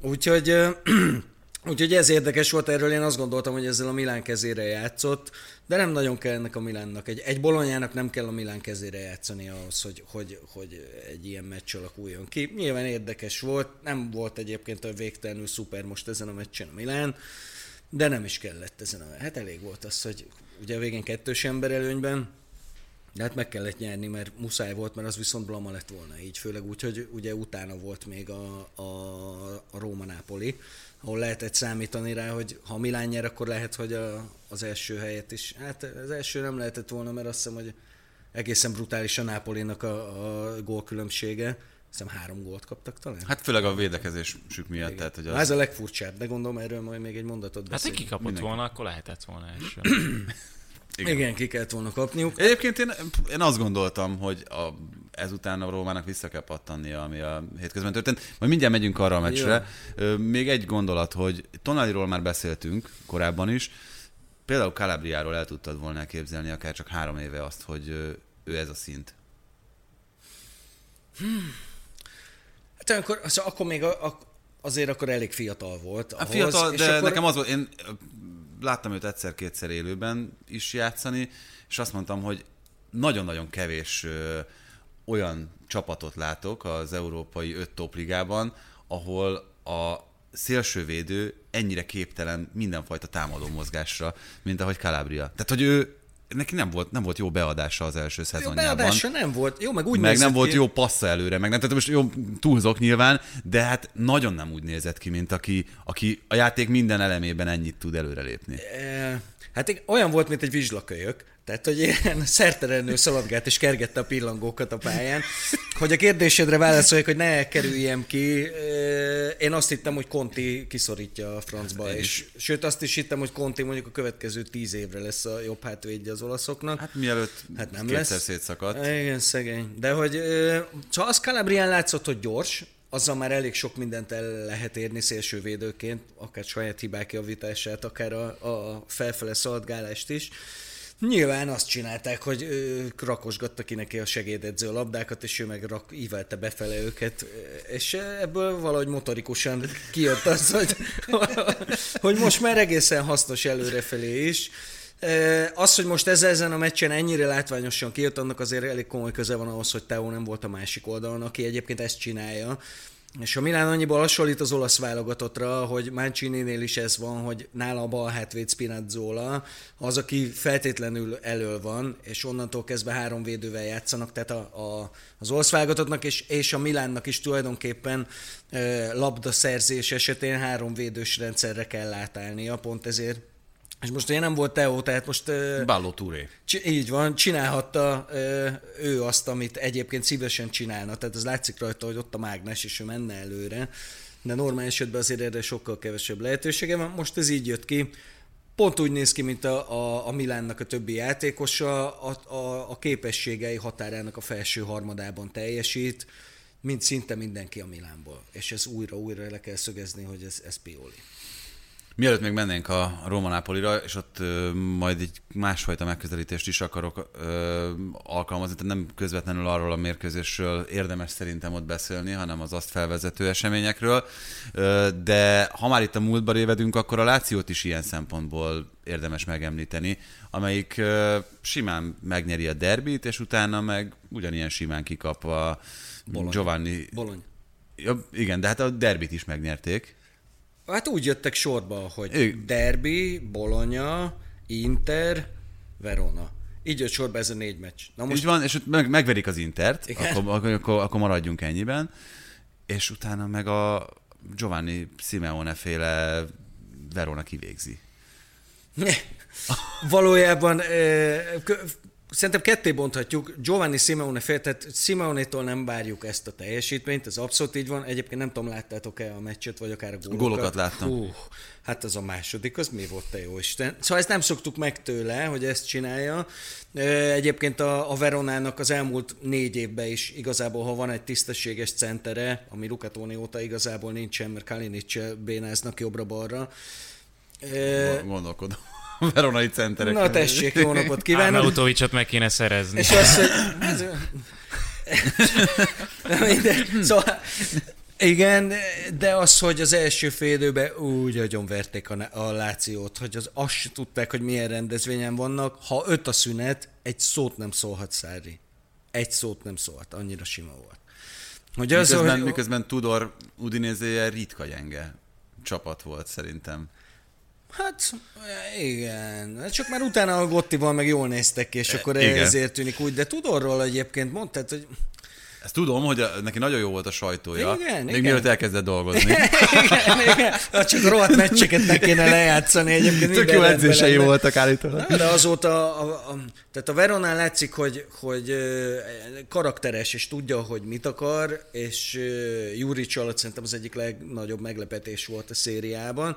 Úgyhogy, úgyhogy ez érdekes volt, erről én azt gondoltam, hogy ezzel a Milán kezére játszott, de nem nagyon kell ennek a Milánnak. Egy, egy bolonyának nem kell a Milán kezére játszani ahhoz, hogy, hogy, hogy egy ilyen meccs alakuljon ki. Nyilván érdekes volt, nem volt egyébként a végtelenül szuper most ezen a meccsen a Milán, de nem is kellett ezen a... Hát elég volt az, hogy ugye a végén kettős ember előnyben, de hát meg kellett nyerni, mert muszáj volt, mert az viszont blama lett volna így, főleg úgy, hogy ugye utána volt még a, a, a Róma-Nápoli, ahol lehetett számítani rá, hogy ha Milán nyer, akkor lehet, hogy a, az első helyet is. Hát az első nem lehetett volna, mert azt hiszem, hogy egészen brutális a Nápolinak a, a gólkülönbsége. Hiszem három gólt kaptak talán. Hát főleg a védekezésük miatt. Igen. Tehát, hogy az... Ez a legfurcsább, de gondolom erről majd még egy mondatot beszélünk. Hát, ha kikapott Mindenki. volna, akkor lehetett volna első. Igen. Igen, ki kellett volna kapniuk. Egyébként én, én azt gondoltam, hogy a, ezután a Rómának vissza kell pattannia, ami a hétközben történt. Majd mindjárt megyünk arra a meccsre. Jó. Még egy gondolat, hogy Tonaliról már beszéltünk korábban is. Például Calabriáról el tudtad volna képzelni akár csak három éve azt, hogy ő ez a szint. Hmm. Hát akkor, az, akkor még a, a, azért akkor elég fiatal volt. Ahhoz, a fiatal, de akkor... nekem az volt, én láttam őt egyszer-kétszer élőben is játszani, és azt mondtam, hogy nagyon-nagyon kevés ö, olyan csapatot látok az európai öt topligában, ahol a szélsővédő ennyire képtelen mindenfajta támadó mozgásra, mint ahogy Calabria. Tehát, hogy ő neki nem volt, nem volt jó beadása az első szezonjában. Jó beadása nem volt, jó, meg úgy Meg nem volt ki. jó passza előre, meg nem, tehát most jó, túlzok nyilván, de hát nagyon nem úgy nézett ki, mint aki, aki a játék minden elemében ennyit tud előrelépni. E, hát olyan volt, mint egy vizslakölyök, tehát, hogy ilyen szertelenül szaladgált és kergette a pillangókat a pályán. Hogy a kérdésedre válaszoljak, hogy ne kerüljem ki, én azt hittem, hogy Conti kiszorítja a francba, és sőt azt is hittem, hogy Conti mondjuk a következő tíz évre lesz a jobb hátvédje az olaszoknak. Hát mielőtt hát nem kétszer lesz. szétszakadt. Igen, szegény. De hogy csak az Calabrián látszott, hogy gyors, azzal már elég sok mindent el lehet érni szélsővédőként, akár saját hibák javítását, akár a, a felfele szaladgálást is. Nyilván azt csinálták, hogy ők rakosgatta ki neki a segédedző labdákat, és ő meg rak, ívelte befele őket, és ebből valahogy motorikusan kijött az, hogy, hogy most már egészen hasznos előrefelé is. Az, hogy most ez ezen a meccsen ennyire látványosan kijött, annak azért elég komoly köze van ahhoz, hogy Teo nem volt a másik oldalon, aki egyébként ezt csinálja. És a Milán annyiból hasonlít az olasz válogatottra, hogy Mancini-nél is ez van, hogy nála a bal hátvéd Spinazzola, az, aki feltétlenül elől van, és onnantól kezdve három védővel játszanak, tehát a, a, az olasz válogatottnak és, és a Milánnak is tulajdonképpen e, labdaszerzés esetén három védős rendszerre kell átállnia, pont ezért és most ugye nem volt Teo, tehát most... Balló Touré. Így van, csinálhatta ő azt, amit egyébként szívesen csinálna, tehát az látszik rajta, hogy ott a mágnes, és ő menne előre, de normál esetben azért erre sokkal kevesebb lehetősége van. Most ez így jött ki. Pont úgy néz ki, mint a, a, a Milánnak a többi játékosa, a, a, a képességei határának a felső harmadában teljesít, mint szinte mindenki a Milánból. És ez újra-újra le kell szögezni, hogy ez, ez Pioli. Mielőtt még mennénk a Roma Napolira, és ott ö, majd egy másfajta megközelítést is akarok ö, alkalmazni, tehát nem közvetlenül arról a mérkőzésről érdemes szerintem ott beszélni, hanem az azt felvezető eseményekről. Ö, de ha már itt a múltba révedünk, akkor a Lációt is ilyen szempontból érdemes megemlíteni, amelyik ö, simán megnyeri a derbit, és utána meg ugyanilyen simán kikap a Bologna. Giovanni... Bologna. Ja, igen, de hát a derbit is megnyerték. Hát úgy jöttek sorba, hogy Igen. Derby, Bologna, Inter, Verona. Így jött sorba ez a négy meccs. Na most... Így van, és meg, megverik az Intert, akkor, akkor, akkor maradjunk ennyiben, és utána meg a Giovanni Simeone féle Verona kivégzi. Valójában Szerintem ketté bonthatjuk. Giovanni Simeone fél, tehát Simeone-tól nem várjuk ezt a teljesítményt, ez abszolút így van. Egyébként nem tudom, láttátok-e a meccset, vagy akár a gólokat. Gólokat láttam. Hú, hát az a második, az mi volt, te jó Isten. Szóval ezt nem szoktuk meg tőle, hogy ezt csinálja. Egyébként a, a Veronának az elmúlt négy évben is igazából, ha van egy tisztességes centere, ami Lukatóni óta igazából nincsen, mert Kalinic bénáznak jobbra-balra. Gondolkodom. veronai centerek. Na tessék, jó napot kívánok! Arnautovicsot meg kéne szerezni. És azt, hogy... Ez... szóval, igen, de az, hogy az első fél időben úgy agyon verték a, a Lációt, hogy az, azt se tudták, hogy milyen rendezvényen vannak. Ha öt a szünet, egy szót nem szólhat Szári. Egy szót nem szólhat, annyira sima volt. Hogy az, miközben, hogy... miközben Tudor Udinézéje ritka gyenge csapat volt szerintem. Hát, igen. Csak már utána a Gottival meg jól néztek ki, és akkor igen. ezért tűnik úgy. De tudorról egyébként mondtad, hogy Ezt tudom, hogy a, neki nagyon jó volt a sajtója. Igen, még igen. mielőtt elkezdett dolgozni. igen, igen. Hát Csak rohadt meccseket meg kéne lejátszani egyébként. Tök jó edzései lenne. voltak állítólag. Na, De azóta, a, a, tehát a Veronán látszik, hogy, hogy karakteres, és tudja, hogy mit akar, és ö, Juric alatt szerintem az egyik legnagyobb meglepetés volt a szériában.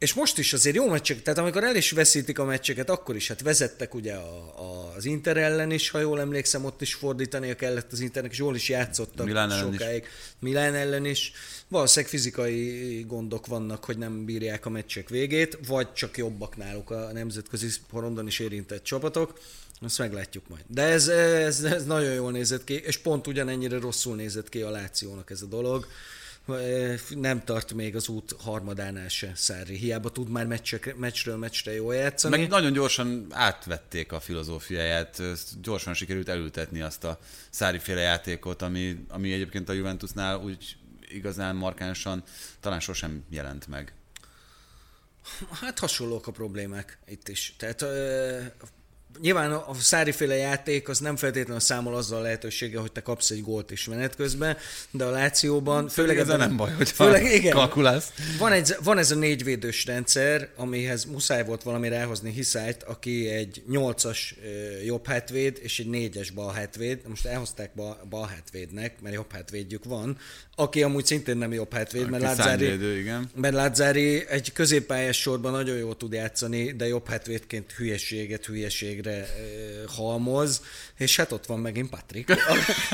És most is azért jó meccsek, tehát amikor el is veszítik a meccseket, akkor is, hát vezettek ugye a, a, az Inter ellen is, ha jól emlékszem, ott is fordítania kellett az Internek, és jól is játszottak Milán ellen is. sokáig. Milán ellen is. Valószínűleg fizikai gondok vannak, hogy nem bírják a meccsek végét, vagy csak jobbak náluk a nemzetközi porondon is érintett csapatok. Azt meglátjuk majd. De ez, ez, ez nagyon jól nézett ki, és pont ugyanennyire rosszul nézett ki a Lációnak ez a dolog. Nem tart még az út harmadánál se Szári. Hiába tud már meccsek, meccsről meccsre jól játszani. Meg nagyon gyorsan átvették a filozófiáját, gyorsan sikerült elültetni azt a száriféle játékot, ami, ami egyébként a Juventusnál úgy igazán markánsan talán sosem jelent meg. Hát hasonlók a problémák itt is. Tehát ö, nyilván a száriféle játék az nem feltétlenül számol azzal a lehetőséggel, hogy te kapsz egy gólt is menet közben, de a Lációban, főleg ez nem baj, hogy főleg, igen, kalkulálsz. van, egy, van ez a négyvédős rendszer, amihez muszáj volt valami ráhozni Hiszájt, aki egy nyolcas jobb hátvéd és egy négyes bal hátvéd. Most elhozták bal, bal hátvédnek, mert jobb hátvédjük van, aki amúgy szintén nem jobb hátvéd, mert szárnyvédő, igen. mert Lazzári egy középpályás sorban nagyon jól tud játszani, de jobb hátvédként hülyeséget hülyeségre ö, halmoz, és hát ott van megint Patrik,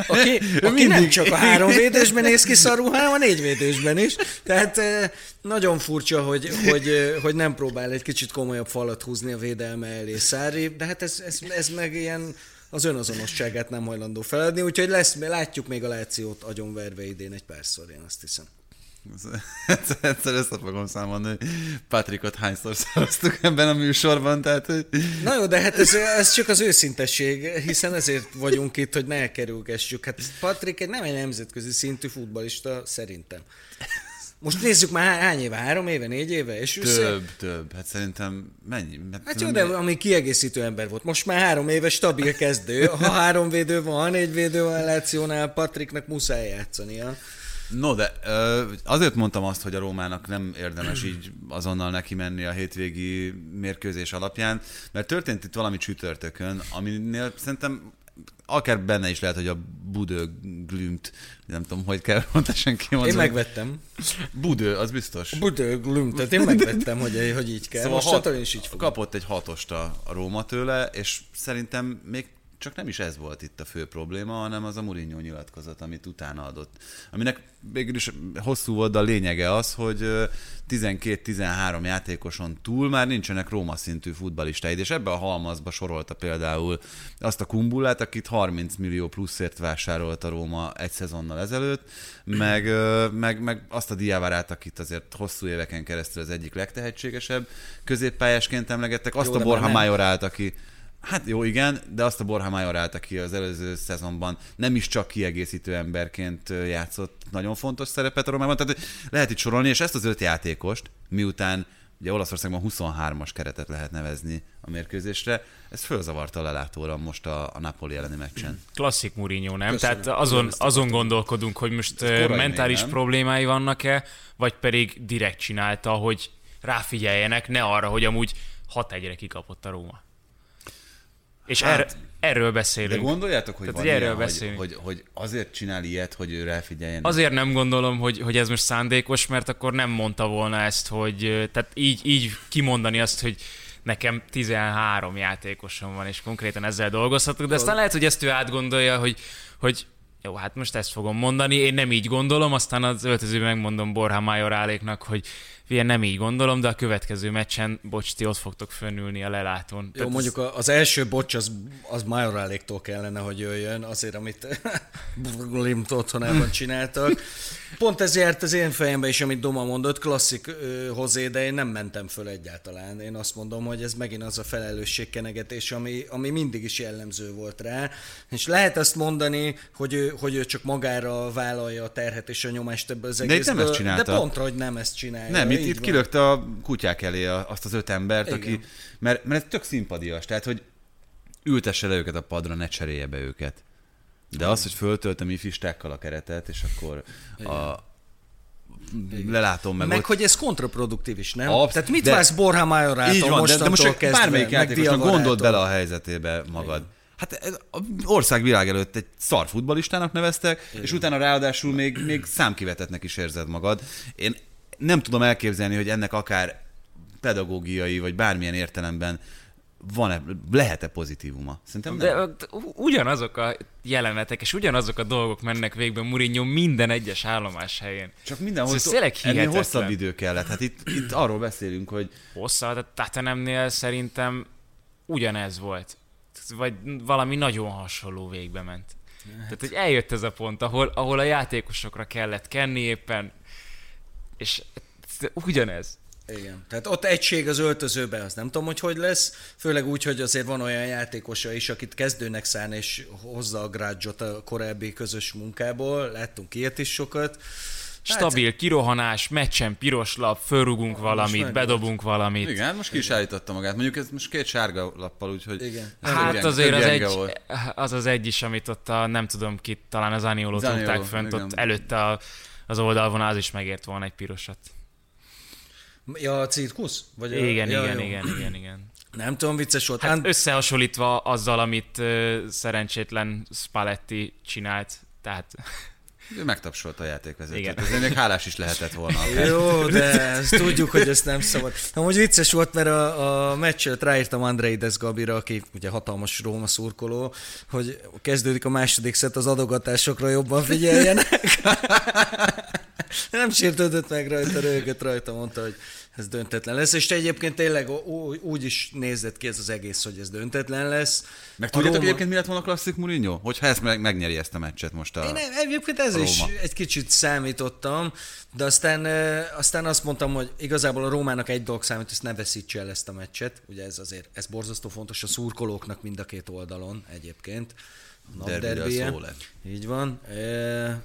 aki, aki nem csak a három védősben néz ki szarul, hanem a négy védősben is. Tehát ö, nagyon furcsa, hogy, hogy, hogy nem próbál egy kicsit komolyabb falat húzni a védelme elé Szári, de hát ez, ez, ez meg ilyen az önazonosságát nem hajlandó feladni, úgyhogy lesz, látjuk még a Lációt agyonverve idén egy párszor, én azt hiszem. Egyszer, egyszer ezt fogom számolni, hogy Patrikot hányszor szavaztuk ebben a műsorban, tehát hogy Na jó, de hát ez, ez csak az őszintesség, hiszen ezért vagyunk itt, hogy ne elkerülgessük. Hát Patrik egy nem egy nemzetközi szintű futbalista, szerintem. Most nézzük már há- hány éve, három éve, négy éve, és ő szer- több, több. Hát szerintem mennyi? Hát jó, de ami kiegészítő ember volt. Most már három éve stabil kezdő. Ha három védő van, ha négy védő van Lációnál, Patriknak muszáj játszania. No, de azért mondtam azt, hogy a Rómának nem érdemes így azonnal neki menni a hétvégi mérkőzés alapján, mert történt itt valami csütörtökön, aminél szerintem akár benne is lehet, hogy a Budő glümt, nem tudom, hogy kell pontosan kimondani. Én megvettem. Budő, az biztos. Budő glüm, tehát én megvettem, hogy, hogy így kell. Szóval Most hat, is így fogom. kapott egy hatost a Róma tőle, és szerintem még csak nem is ez volt itt a fő probléma, hanem az a Mourinho nyilatkozat, amit utána adott. Aminek végül is hosszú volt, de a lényege az, hogy ö, 12-13 játékoson túl már nincsenek Róma szintű futballistáid, és ebbe a halmazba sorolta például azt a Kumbulát, akit 30 millió pluszért vásárolt a Róma egy szezonnal ezelőtt, meg, meg, meg azt a Diavarát, akit azért hosszú éveken keresztül az egyik legtehetségesebb középpályásként emlegettek, azt Jó, a nem. Majorát, aki Hát jó, igen, de azt a Borja Majorát, aki az előző szezonban nem is csak kiegészítő emberként játszott nagyon fontos szerepet a Romában, tehát lehet itt sorolni, és ezt az öt játékost, miután ugye Olaszországban 23-as keretet lehet nevezni a mérkőzésre, ez fölzavarta a lelátóra most a, a Napoli elleni meccsen. Klasszik Mourinho, nem? Köszönöm. Tehát azon, azon gondolkodunk, hogy most még, mentális nem? problémái vannak-e, vagy pedig direkt csinálta, hogy ráfigyeljenek, ne arra, hogy amúgy 6 egyre kikapott a Róma. És Hát, hát, erről De beszélünk. gondoljátok, hogy Tehát, van hogy erről ilyen, hogy, beszélünk. hogy, hogy, azért csinál ilyet, hogy ő ráfigyeljen? Azért nem gondolom, hogy, hogy ez most szándékos, mert akkor nem mondta volna ezt, hogy tehát így, így kimondani azt, hogy nekem 13 játékosom van, és konkrétan ezzel dolgozhatok, de aztán lehet, hogy ezt ő átgondolja, hogy, hogy jó, hát most ezt fogom mondani, én nem így gondolom, aztán az öltözőben megmondom Borja Majoráléknak, hogy ilyen nem így gondolom, de a következő meccsen, bocs, ti ott fogtok fönnülni a lelátón. Jó, Tehát mondjuk a- az első bocs az, az Majoráléktól kellene, hogy jöjjön, azért, amit Limt otthonában csináltak. Pont ez járt az én fejembe is, amit Doma mondott, klasszik ö, hozé, de én nem mentem föl egyáltalán. Én azt mondom, hogy ez megint az a felelősségkenegetés, ami, ami mindig is jellemző volt rá. És lehet azt mondani, hogy ő, hogy ő csak magára vállalja a terhet és a nyomást ebből az itt nem egészből, ezt csinálta. de pontra, hogy nem ezt csinálja. Nem, itt, itt kilökte a kutyák elé azt az öt embert, Igen. aki, mert, mert ez tök szimpadias, tehát hogy ültesse le őket a padra, ne cserélje be őket. De Igen. az, hogy föltöltöm ifistákkal a keretet, és akkor Igen. a, lelátom meg. Meg, ott. hogy ez kontraproduktív is, nem? Absz- Tehát mit de, válsz Borja Majorától mostantól de, de most kezdve? Bármelyik játékosnak gondold bele a helyzetébe magad. Igen. Hát ez a ország világ előtt egy szar futbalistának neveztek, Igen. és utána ráadásul még, még számkivetetnek is érzed magad. Én nem tudom elképzelni, hogy ennek akár pedagógiai, vagy bármilyen értelemben van-e, lehet-e pozitívuma? Szerintem nem. De ugyanazok a jelenetek, és ugyanazok a dolgok mennek végbe Mourinho minden egyes állomás helyén. Csak mindenhol ez tényleg hosszabb idő kellett. Hát itt, itt arról beszélünk, hogy... Hosszabb, de Tatanemnél szerintem ugyanez volt. Vagy valami nagyon hasonló végbe ment. Hát. Tehát, hogy eljött ez a pont, ahol, ahol a játékosokra kellett kenni éppen, és ugyanez. Igen. Tehát ott egység az öltözőben, az nem tudom, hogy hogy lesz, főleg úgy, hogy azért van olyan játékosa is, akit kezdőnek szán és hozza a grádzsot a korábbi közös munkából, láttunk ilyet is sokat. Hát- Stabil hát, kirohanás, meccsen piros lap, fölrugunk valamit, bedobunk valamit. Igen, most ki is állította magát. Mondjuk ez most két sárga lappal, úgyhogy... Igen. Hát gyenge, azért az egy, volt. az az egy is, amit ott a, nem tudom ki, talán az Aniolót tudták fönt, igen. ott előtte a, az oldalvon az is megért volna egy pirosat. Ja, a cirkusz? Vagy a... Igen, ja, igen, igen, igen, igen. Nem tudom, vicces volt. Hát And... összehasonlítva azzal, amit uh, szerencsétlen Spalletti csinált, tehát... Ő megtapsolta a játékvezetőt. Igen. Ezért még hálás is lehetett volna. Jó, de ezt tudjuk, hogy ezt nem szabad. Amúgy vicces volt, mert a, a meccset ráírtam Andreides Gabira, aki ugye hatalmas Róma szurkoló, hogy kezdődik a második szet, az adogatásokra jobban figyeljenek. nem sértődött meg rajta, rögött rajta, mondta, hogy ez döntetlen lesz, és egyébként tényleg úgy is nézett ki ez az egész, hogy ez döntetlen lesz. Meg tudjátok Róma... egyébként mi lett volna klasszik Mourinho? Hogyha ezt meg, megnyeri ezt a meccset most a Én egyébként ez is egy kicsit számítottam, de aztán, aztán azt mondtam, hogy igazából a Rómának egy dolog számít, ezt ne veszítse el ezt a meccset. Ugye ez azért, ez borzasztó fontos a szurkolóknak mind a két oldalon egyébként. Szó lett. Így van. E,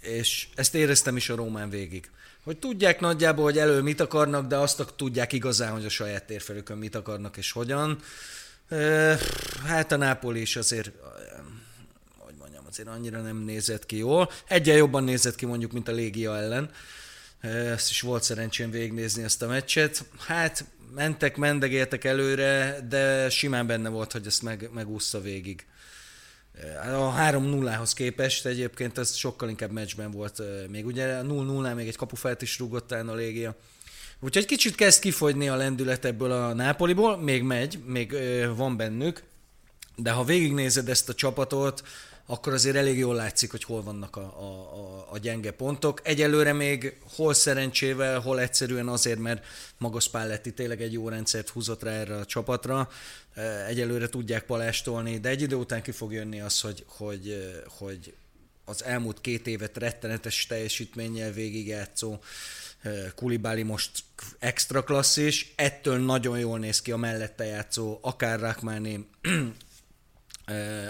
és ezt éreztem is a Rómán végig hogy tudják nagyjából, hogy elő mit akarnak, de azt tudják igazán, hogy a saját térfelükön mit akarnak és hogyan. Hát a Nápoli is azért, hogy mondjam, azért annyira nem nézett ki jól. Egyen jobban nézett ki mondjuk, mint a Légia ellen. Ezt is volt szerencsém végignézni ezt a meccset. Hát mentek, mendegéltek előre, de simán benne volt, hogy ezt meg, megúszta végig. A 3-0-hoz képest egyébként ez sokkal inkább meccsben volt. Még ugye 0-0-nál még egy kapufelt is rúgott a légia. Úgyhogy kicsit kezd kifogyni a lendület ebből a Nápoliból, még megy, még van bennük, de ha végignézed ezt a csapatot, akkor azért elég jól látszik, hogy hol vannak a, a, a gyenge pontok. Egyelőre még hol szerencsével, hol egyszerűen azért, mert maga Spalletti tényleg egy jó rendszert húzott rá erre a csapatra. Egyelőre tudják palástolni, de egy idő után ki fog jönni az, hogy, hogy, hogy az elmúlt két évet rettenetes teljesítménnyel végigjátszó Kulibáli most extra klasszis, ettől nagyon jól néz ki a mellette játszó, akár Rakmáni,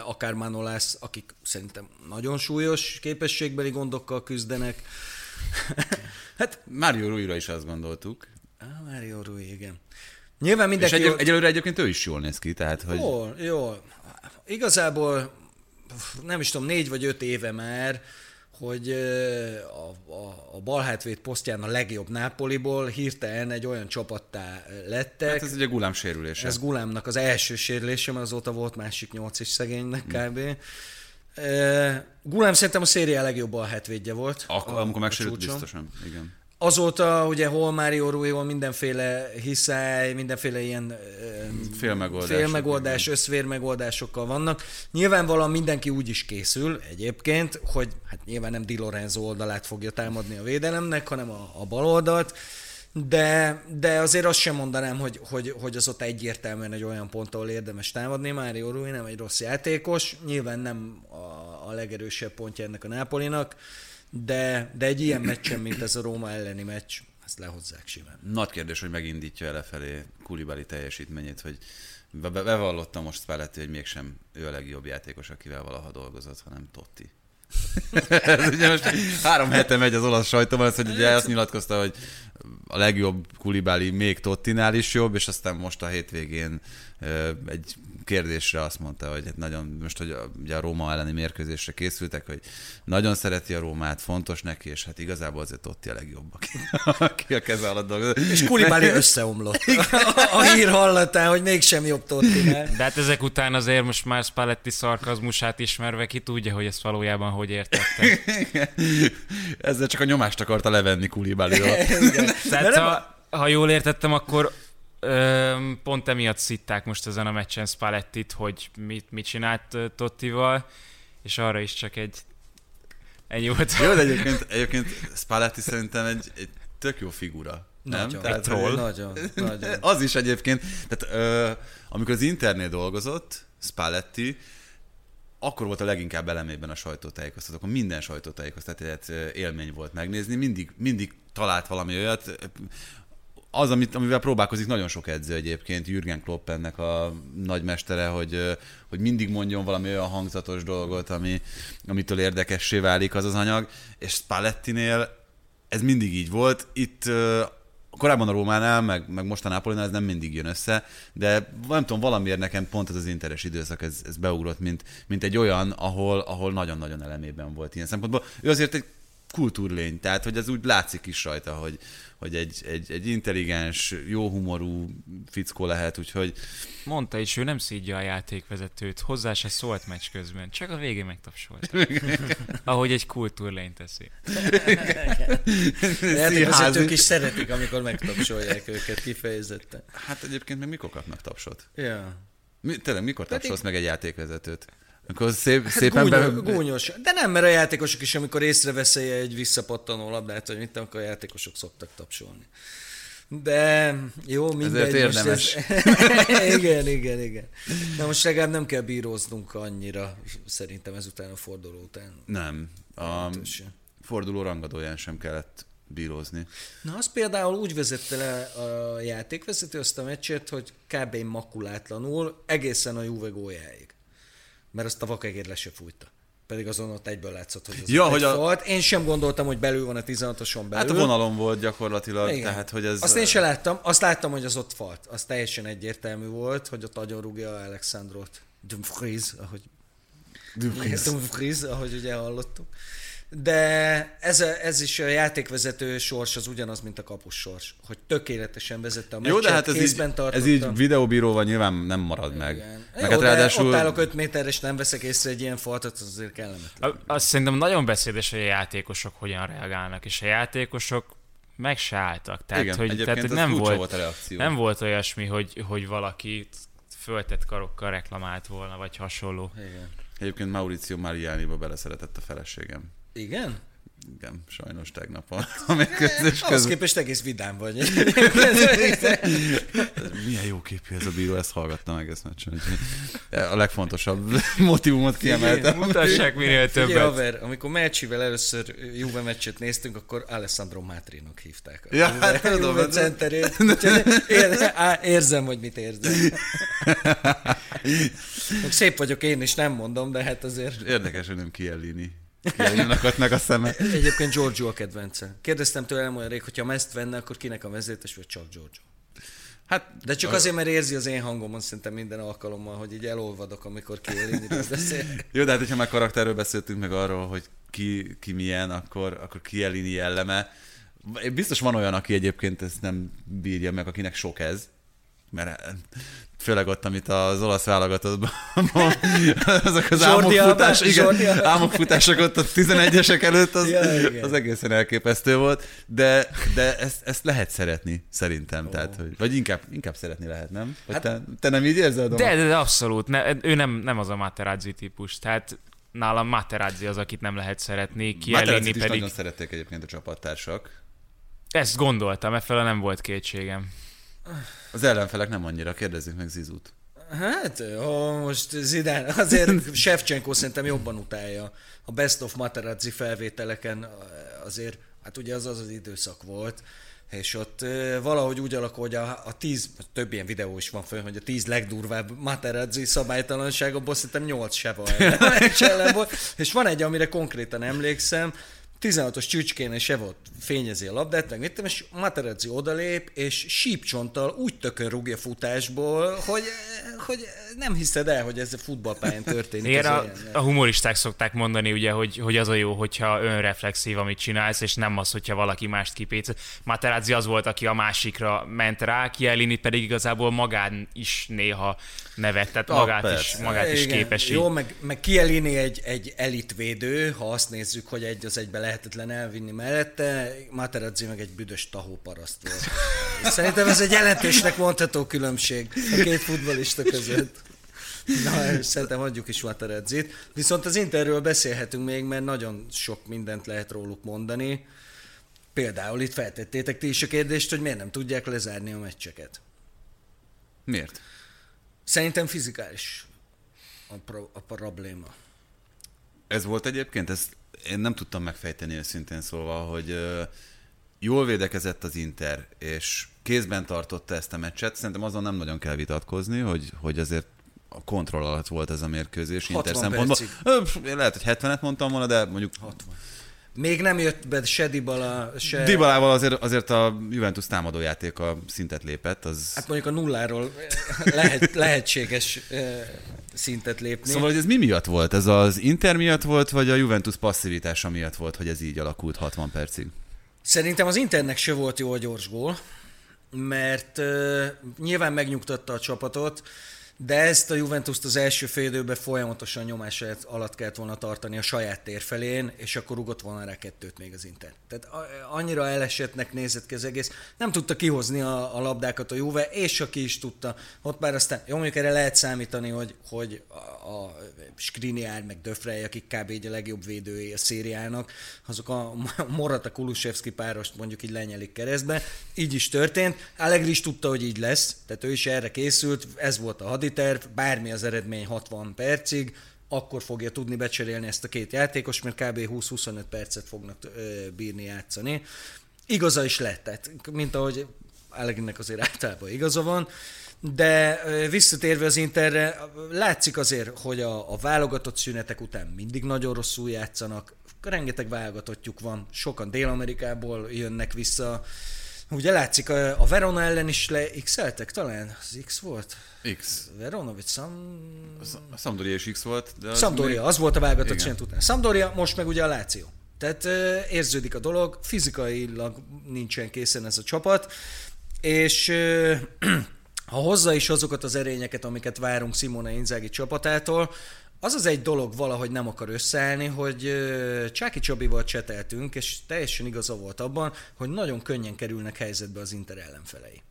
akár Manolász, akik szerintem nagyon súlyos képességbeli gondokkal küzdenek. hát Mário Rui-ra is azt gondoltuk. Ah, Mário Rui, igen. Nyilván mindenki... És egy, egyelőre egyébként ő is jól néz ki, tehát hogy... Jól, jól. Igazából nem is tudom, négy vagy öt éve már, hogy a, a, a balhátvéd posztján a legjobb Nápoliból hirtelen egy olyan csapattá lettek. Hát ez ugye Gulám sérülése. Ez Gulámnak az első sérülése, mert azóta volt másik nyolc is szegénynek kb. Mm. Gulám szerintem a széria legjobb balhátvédje volt. Akkor, a, amikor megsérült, biztosan. Igen. Azóta ugye hol Mário Rui, mindenféle hiszály, mindenféle ilyen félmegoldás, félmegoldás összvérmegoldásokkal vannak. Nyilvánvalóan mindenki úgy is készül egyébként, hogy hát nyilván nem Di Lorenzo oldalát fogja támadni a védelemnek, hanem a, a bal oldalt, de, de azért azt sem mondanám, hogy, hogy, hogy az ott egyértelműen egy olyan pont, ahol érdemes támadni. Mário Rui nem egy rossz játékos, nyilván nem a, a legerősebb pontja ennek a Nápolinak, de, de egy ilyen meccsen, mint ez a Róma elleni meccs, ezt lehozzák simán. Nagy kérdés, hogy megindítja el lefelé Kulibali teljesítményét, hogy bevallotta most Spalletti, hogy mégsem ő a legjobb játékos, akivel valaha dolgozott, hanem Totti. Ez ugye most három hete megy az olasz sajtóban, ez, hogy ugye azt nyilatkozta, hogy a legjobb Kulibáli még Tottinál is jobb, és aztán most a hétvégén egy kérdésre azt mondta, hogy hát nagyon, most, hogy a, ugye a Róma elleni mérkőzésre készültek, hogy nagyon szereti a Rómát, fontos neki, és hát igazából azért Totti a legjobb, aki, aki a keze alatt dolgozik. És Kulibáli összeomlott. A hír hallatán, hogy mégsem jobb Totti. De hát ezek után azért most már Spalletti szarkazmusát ismerve ki tudja, hogy ezt valójában hogy értette. Ezzel csak a nyomást akarta levenni Kulibáli. Tehát ha, ha jól értettem, akkor Ö, pont emiatt szitták most ezen a meccsen Spallettit, hogy mit, mit csinált Tottival, és arra is csak egy ennyi volt. Jó, de egyébként, egyébként Spalletti szerintem egy, egy tök jó figura. Nem? Nem? Tehát, troll. Nagyon, nagyon. Az is egyébként, tehát ö, amikor az Internél dolgozott, Spalletti, akkor volt a leginkább elemében a sajtótájékoztatókon. Minden sajtótájékoztatát élmény volt megnézni, mindig, mindig talált valami olyat, az, amit, amivel próbálkozik nagyon sok edző egyébként, Jürgen Klopp ennek a nagymestere, hogy, hogy mindig mondjon valami olyan hangzatos dolgot, ami, amitől érdekessé válik az az anyag, és Spallettinél ez mindig így volt. Itt korábban a Rómánál, meg, meg most a Napolinál ez nem mindig jön össze, de nem tudom, valamiért nekem pont ez az interes időszak, ez, ez beugrott, mint, mint egy olyan, ahol, ahol nagyon-nagyon elemében volt ilyen szempontból. Ő azért egy kultúrlény, tehát hogy ez úgy látszik is rajta, hogy, hogy egy, egy, egy intelligens, jó humorú fickó lehet, úgyhogy... Mondta is, ő nem szídja a játékvezetőt, hozzá se szólt meccs közben, csak a végén megtapsolt. Ahogy egy kultúrlény teszi. Játékvezetők is szeretik, amikor megtapsolják őket kifejezetten. Hát egyébként még mikor kapnak tapsot? Ja. Mi, tényleg mikor tapsolsz meg egy játékvezetőt? Amikor szép, hát szépen gúnyos, be... gúnyos. De nem, mert a játékosok is, amikor észreveszi egy visszapattanó labdát, hogy mit, akkor a játékosok szoktak tapsolni. De jó, mindegy. Ezért érdemes. Ez... igen, igen, igen. Na most legalább nem kell bíróznunk annyira, szerintem ezután a forduló után. Nem. A forduló rangadóján sem kellett bírózni. Na, az például úgy vezette le a játékvezető azt a meccset, hogy kb. makulátlanul egészen a Juve góljáig mert azt a vakegér le se fújta. Pedig azon ott egyből látszott, hogy az ja, hogy a... volt. Én sem gondoltam, hogy belül van a 16-oson belül. Hát a vonalon volt gyakorlatilag, Igen. tehát hogy ez... Azt én sem láttam, azt láttam, hogy az ott falt. Az teljesen egyértelmű volt, hogy ott agyon rúgja Alexandrot. Dumfries, ahogy Dumfries. Dumfries, ahogy ugye hallottuk. De ez, a, ez is a játékvezető sors az ugyanaz, mint a kapus sors, hogy tökéletesen vezette a meccset, Jó, de hát ez így, ez így videóbíróval nyilván nem marad meg. Igen. meg Jó, hát ráadásul... ott állok 5 méter, és nem veszek észre egy ilyen faltot, az azért kellemetlen. Azt szerintem nagyon beszédes, hogy a játékosok hogyan reagálnak, és a játékosok meg se álltak. Tehát, Igen, hogy, tehát, hogy nem, volt, volt a reakció. nem volt olyasmi, hogy, hogy valaki föltett karokkal reklamált volna, vagy hasonló. Igen. Egyébként Mauricio Mariani-ba beleszeretett a feleségem. Igen? Igen, sajnos tegnap a, a mérkőzés közben. képest egész vidám vagy. Milyen jó képű ez a bíró, ezt hallgatta meg ezt meccsen. A legfontosabb motivumot kiemeltem. Mutassák minél többet. Ugye, haver, amikor Melcsivel először Juve meccset néztünk, akkor Alessandro Mátrinak hívták. Ja, hát tudom. Juve centerét. Érzem, hogy mit érzem. Szép vagyok én is, nem mondom, de hát azért... Érdekes, hogy nem Kielini. Kielini meg a szeme. Egyébként Giorgio a kedvence. Kérdeztem tőlem olyan rég, hogyha ezt venne, akkor kinek a vezetés, vagy csak Giorgio. Hát, De csak azért, mert érzi az én hangomon szinte minden alkalommal, hogy így elolvadok, amikor Kielini beszél. Jó, de hát, hogyha már karakterről beszéltünk meg arról, hogy ki, ki milyen, akkor, akkor Kielini jelleme. Biztos van olyan, aki egyébként ezt nem bírja meg, akinek sok ez mert főleg ott, amit az olasz válogatottban azok az álmokfutás, igen, álmokfutások ott a 11-esek előtt, az, ja, az egészen elképesztő volt, de, de ezt, ezt lehet szeretni, szerintem, oh. tehát, hogy, vagy inkább, inkább szeretni lehet, nem? Vagy hát, te, te, nem így érzed? De, de, de abszolút, ne, ő nem, nem az a Materazzi típus, tehát nálam Materazzi az, akit nem lehet szeretni, Kielini pedig... nagyon szerették egyébként a csapattársak. Ezt gondoltam, e nem volt kétségem. Az ellenfelek nem annyira, kérdezzük meg Zizut. Hát, ó, most Zidán, azért Shevchenko szerintem jobban utálja. A Best of Materazzi felvételeken azért, hát ugye az az az időszak volt, és ott valahogy úgy alakul, hogy a, a tíz, több ilyen videó is van föl, hogy a tíz legdurvább Materazzi szabálytalanság, abból szerintem nyolc se van. És van egy, amire konkrétan emlékszem, 16-os csücskén se volt fényezi a labdát, meg mit és Materazzi odalép, és sípcsonttal úgy tökön rúgja futásból, hogy, hogy nem hiszed el, hogy ez a futballpályán történik. Igen, a, a, humoristák szokták mondani, ugye, hogy, hogy az a jó, hogyha önreflexív, amit csinálsz, és nem az, hogyha valaki mást kipéc. Materazzi az volt, aki a másikra ment rá, Kielini pedig igazából magán is néha nevet, tehát ah, magát, ah, is, magát is képes. Jó, meg, meg Kielini egy, egy elitvédő, ha azt nézzük, hogy egy az egybe lehetetlen elvinni mellette, Materazzi meg egy büdös tahóparaszt volt. Szerintem ez egy jelentősnek mondható különbség a két futbolista között. Na, szerintem adjuk is Materazzit. Viszont az Interről beszélhetünk még, mert nagyon sok mindent lehet róluk mondani. Például itt feltettétek ti is a kérdést, hogy miért nem tudják lezárni a meccseket. Miért? Szerintem fizikális a, pro- a probléma. Ez volt egyébként, ezt én nem tudtam megfejteni őszintén szólva, hogy jól védekezett az Inter, és kézben tartotta ezt a meccset. Szerintem azon nem nagyon kell vitatkozni, hogy, hogy azért a kontroll alatt volt ez a mérkőzés Inter szempontból. Lehet, hogy 70-et mondtam volna, de mondjuk 60. Még nem jött be se Dybala, se... Dybalával azért, azért a Juventus támadójátéka szintet lépett. Az... Hát mondjuk a nulláról lehet, lehetséges szintet lépni. Szóval hogy ez mi miatt volt? Ez az Inter miatt volt, vagy a Juventus passzivitása miatt volt, hogy ez így alakult 60 percig? Szerintem az Internek se volt jó a gyors gól, mert uh, nyilván megnyugtatta a csapatot, de ezt a Juventus az első fél folyamatosan nyomás alatt kellett volna tartani a saját tér felén, és akkor rugott volna rá kettőt még az Inter. Tehát annyira elesetnek nézett ki az egész, nem tudta kihozni a, a labdákat a Juve, és aki is tudta. Ott már aztán, jó mondjuk erre lehet számítani, hogy, hogy a, a Skriniar, meg Döfrey, akik kb. így a legjobb védői a szériának, azok a Morata Kulusevski párost mondjuk így lenyelik keresztbe. Így is történt. Allegri is tudta, hogy így lesz, tehát ő is erre készült, ez volt a hadi terv, bármi az eredmény 60 percig, akkor fogja tudni becserélni ezt a két játékos, mert kb. 20-25 percet fognak bírni játszani. Igaza is lett, tehát mint ahogy Allegrinek azért általában igaza van, de visszatérve az Interre, látszik azért, hogy a, a válogatott szünetek után mindig nagyon rosszul játszanak, rengeteg válogatottjuk van, sokan Dél-Amerikából jönnek vissza, Ugye látszik, a Verona ellen is le x talán? Az X volt? X. Verona vagy Sam... A Sampdoria is X volt. De az Sampdoria, még... az volt a válogatott csinált után. Sampdoria, most meg ugye a Láció. Tehát érződik a dolog, fizikailag nincsen készen ez a csapat, és ha hozza is azokat az erényeket, amiket várunk Simone Inzaghi csapatától, az az egy dolog valahogy nem akar összeállni, hogy Csáki Csabival cseteltünk, és teljesen igaza volt abban, hogy nagyon könnyen kerülnek helyzetbe az Inter ellenfelei.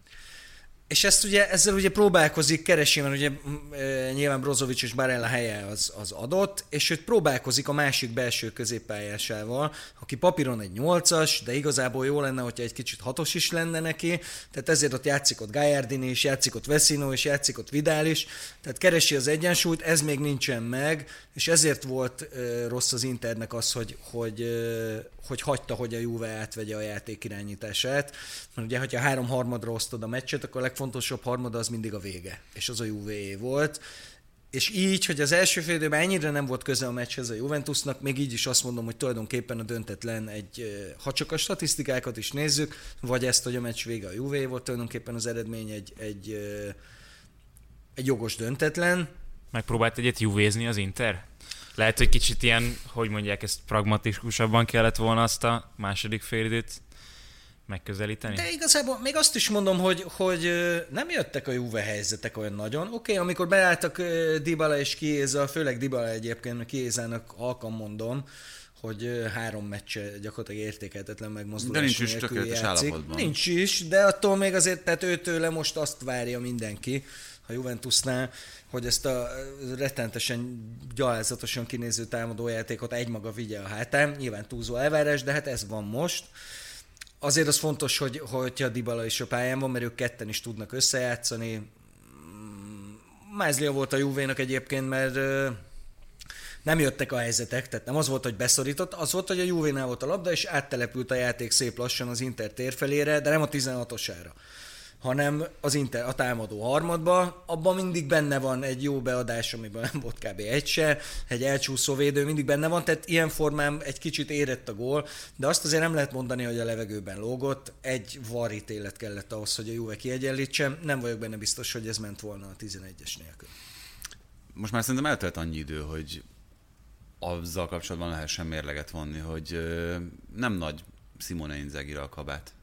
És ezt ugye, ezzel ugye próbálkozik, keresi, mert ugye e, nyilván Brozovic és Barella helye az, az adott, és őt próbálkozik a másik belső középpályásával, aki papíron egy nyolcas, de igazából jó lenne, hogyha egy kicsit hatos is lenne neki, tehát ezért ott játszik ott Gajardini is, játszik ott Vecino is, játszik ott Vidal is, tehát keresi az egyensúlyt, ez még nincsen meg, és ezért volt e, rossz az Internek az, hogy, hogy, e, hogy hagyta, hogy a Juve átvegye a játék irányítását, mert ugye, hogyha három harmadra osztod a meccset, akkor legfontosabb harmada az mindig a vége, és az a Juve volt. És így, hogy az első fél időben ennyire nem volt köze a meccshez a Juventusnak, még így is azt mondom, hogy tulajdonképpen a döntetlen egy, ha csak a statisztikákat is nézzük, vagy ezt, hogy a meccs vége a Juve volt, tulajdonképpen az eredmény egy, egy, egy jogos döntetlen. Megpróbált egyet juvézni az Inter? Lehet, hogy kicsit ilyen, hogy mondják, ezt pragmatikusabban kellett volna azt a második félidőt megközelíteni? De igazából még azt is mondom, hogy, hogy nem jöttek a Juve helyzetek olyan nagyon. Oké, okay, amikor beálltak Dybala és Kiéza, főleg Dybala egyébként, Kiézának halkan mondom, hogy három meccse gyakorlatilag értékeltetlen megmozdulás De nincs is tökéletes állapotban. Nincs is, de attól még azért, tehát őtőle most azt várja mindenki, a Juventusnál, hogy ezt a rettentesen gyalázatosan kinéző támadójátékot egymaga vigye a hátán. Nyilván túlzó elvárás, de hát ez van most. Azért az fontos, hogy, hogy a Dybala is a pályán van, mert ők ketten is tudnak összejátszani. Mázlia volt a Juvénak egyébként, mert nem jöttek a helyzetek, tehát nem az volt, hogy beszorított, az volt, hogy a Juvénál volt a labda, és áttelepült a játék szép lassan az Inter térfelére, de nem a 16-osára. Hanem az inter, a támadó harmadba, abban mindig benne van egy jó beadás, amiben nem volt kb. egy se, egy elcsúszó védő mindig benne van, tehát ilyen formán egy kicsit érett a gól, de azt azért nem lehet mondani, hogy a levegőben lógott, egy varítélet kellett ahhoz, hogy a Juve kiegyenlítse, nem vagyok benne biztos, hogy ez ment volna a 11-es nélkül. Most már szerintem eltelt annyi idő, hogy azzal kapcsolatban lehessen mérleget vonni, hogy nem nagy Simone inzaghi a kabát.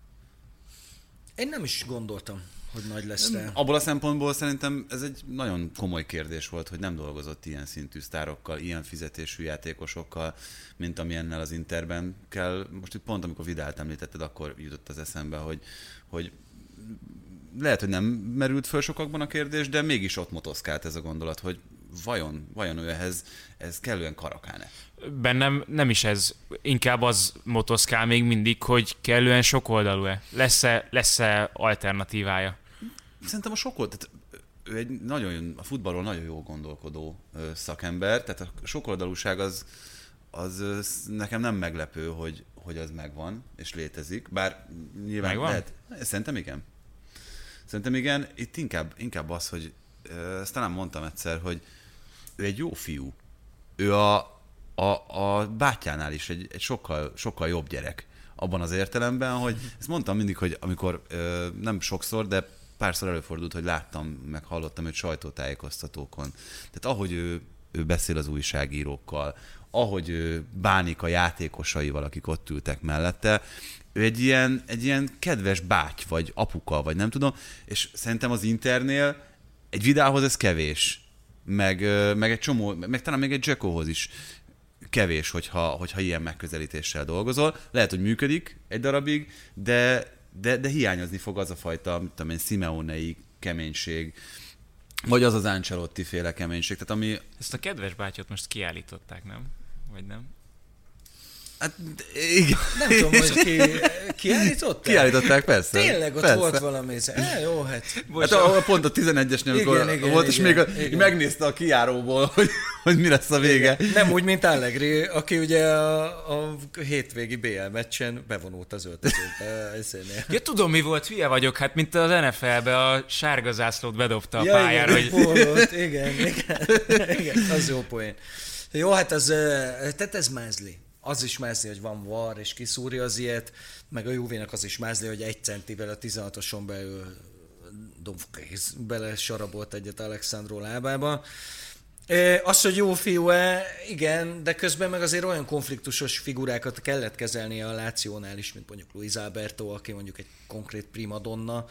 Én nem is gondoltam, hogy nagy lesz rá. Abból a szempontból szerintem ez egy nagyon komoly kérdés volt, hogy nem dolgozott ilyen szintű sztárokkal, ilyen fizetésű játékosokkal, mint amilyennel az Interben kell. Most itt pont, amikor Vidált említetted, akkor jutott az eszembe, hogy, hogy lehet, hogy nem merült föl sokakban a kérdés, de mégis ott motoszkált ez a gondolat, hogy vajon, vajon ő ehhez ez kellően karakán-e? Bennem nem is ez, inkább az motoszkál még mindig, hogy kellően sokoldalú-e. Lesz-e, lesz-e alternatívája? Szerintem a sokold, tehát ő egy nagyon, a futballról nagyon jó gondolkodó szakember, tehát a sokoldalúság az, az nekem nem meglepő, hogy, hogy az megvan, és létezik, bár nyilván megvan? lehet, szerintem igen. Szerintem igen, itt inkább, inkább az, hogy ezt talán mondtam egyszer, hogy ő egy jó fiú. Ő a, a, a bátyánál is egy, egy sokkal, sokkal jobb gyerek. Abban az értelemben, hogy ezt mondtam mindig, hogy amikor ö, nem sokszor, de párszor előfordult, hogy láttam, meg hallottam őt sajtótájékoztatókon. Tehát ahogy ő, ő beszél az újságírókkal, ahogy ő bánik a játékosaival, akik ott ültek mellette, ő egy ilyen, egy ilyen kedves báty, vagy apuka, vagy nem tudom, és szerintem az Internél egy vidához ez kevés meg, meg egy csomó, meg talán még egy Jackohoz is kevés, hogyha, hogyha ilyen megközelítéssel dolgozol. Lehet, hogy működik egy darabig, de, de, de hiányozni fog az a fajta, mit tudom én, Simeonei keménység, vagy az az Ancelotti féle keménység. Tehát ami... Ezt a kedves bátyot most kiállították, nem? Vagy nem? Hát, igen. Nem tudom, hogy ki, kiállították? Kiállították, persze. Tényleg ott persze. volt valami. E, jó, hát. Hát a, pont a 11-esnél, amikor igen, igen, volt, igen, és még a, igen. megnézte a kiáróból, hogy, hogy mi lesz a vége. Igen. Nem úgy, mint Allegri, aki ugye a, a hétvégi BL meccsen bevonult az öltözőbe. ja, tudom, mi volt, hülye vagyok, hát mint az NFL-be a sárga zászlót bedobta a ja, pályára. Igen, hogy... volt, igen, igen, igen, az jó poén. Jó, hát az, tehát ez mázli az is mászni, hogy van var, és kiszúrja az ilyet, meg a Juvénak az is mászni, hogy egy centivel a 16-oson belül Dumfries bele sarabolt egyet Alexandro lábába. E, az, hogy jó fiú-e, igen, de közben meg azért olyan konfliktusos figurákat kellett kezelnie a Lációnál is, mint mondjuk Luis Alberto, aki mondjuk egy konkrét primadonna,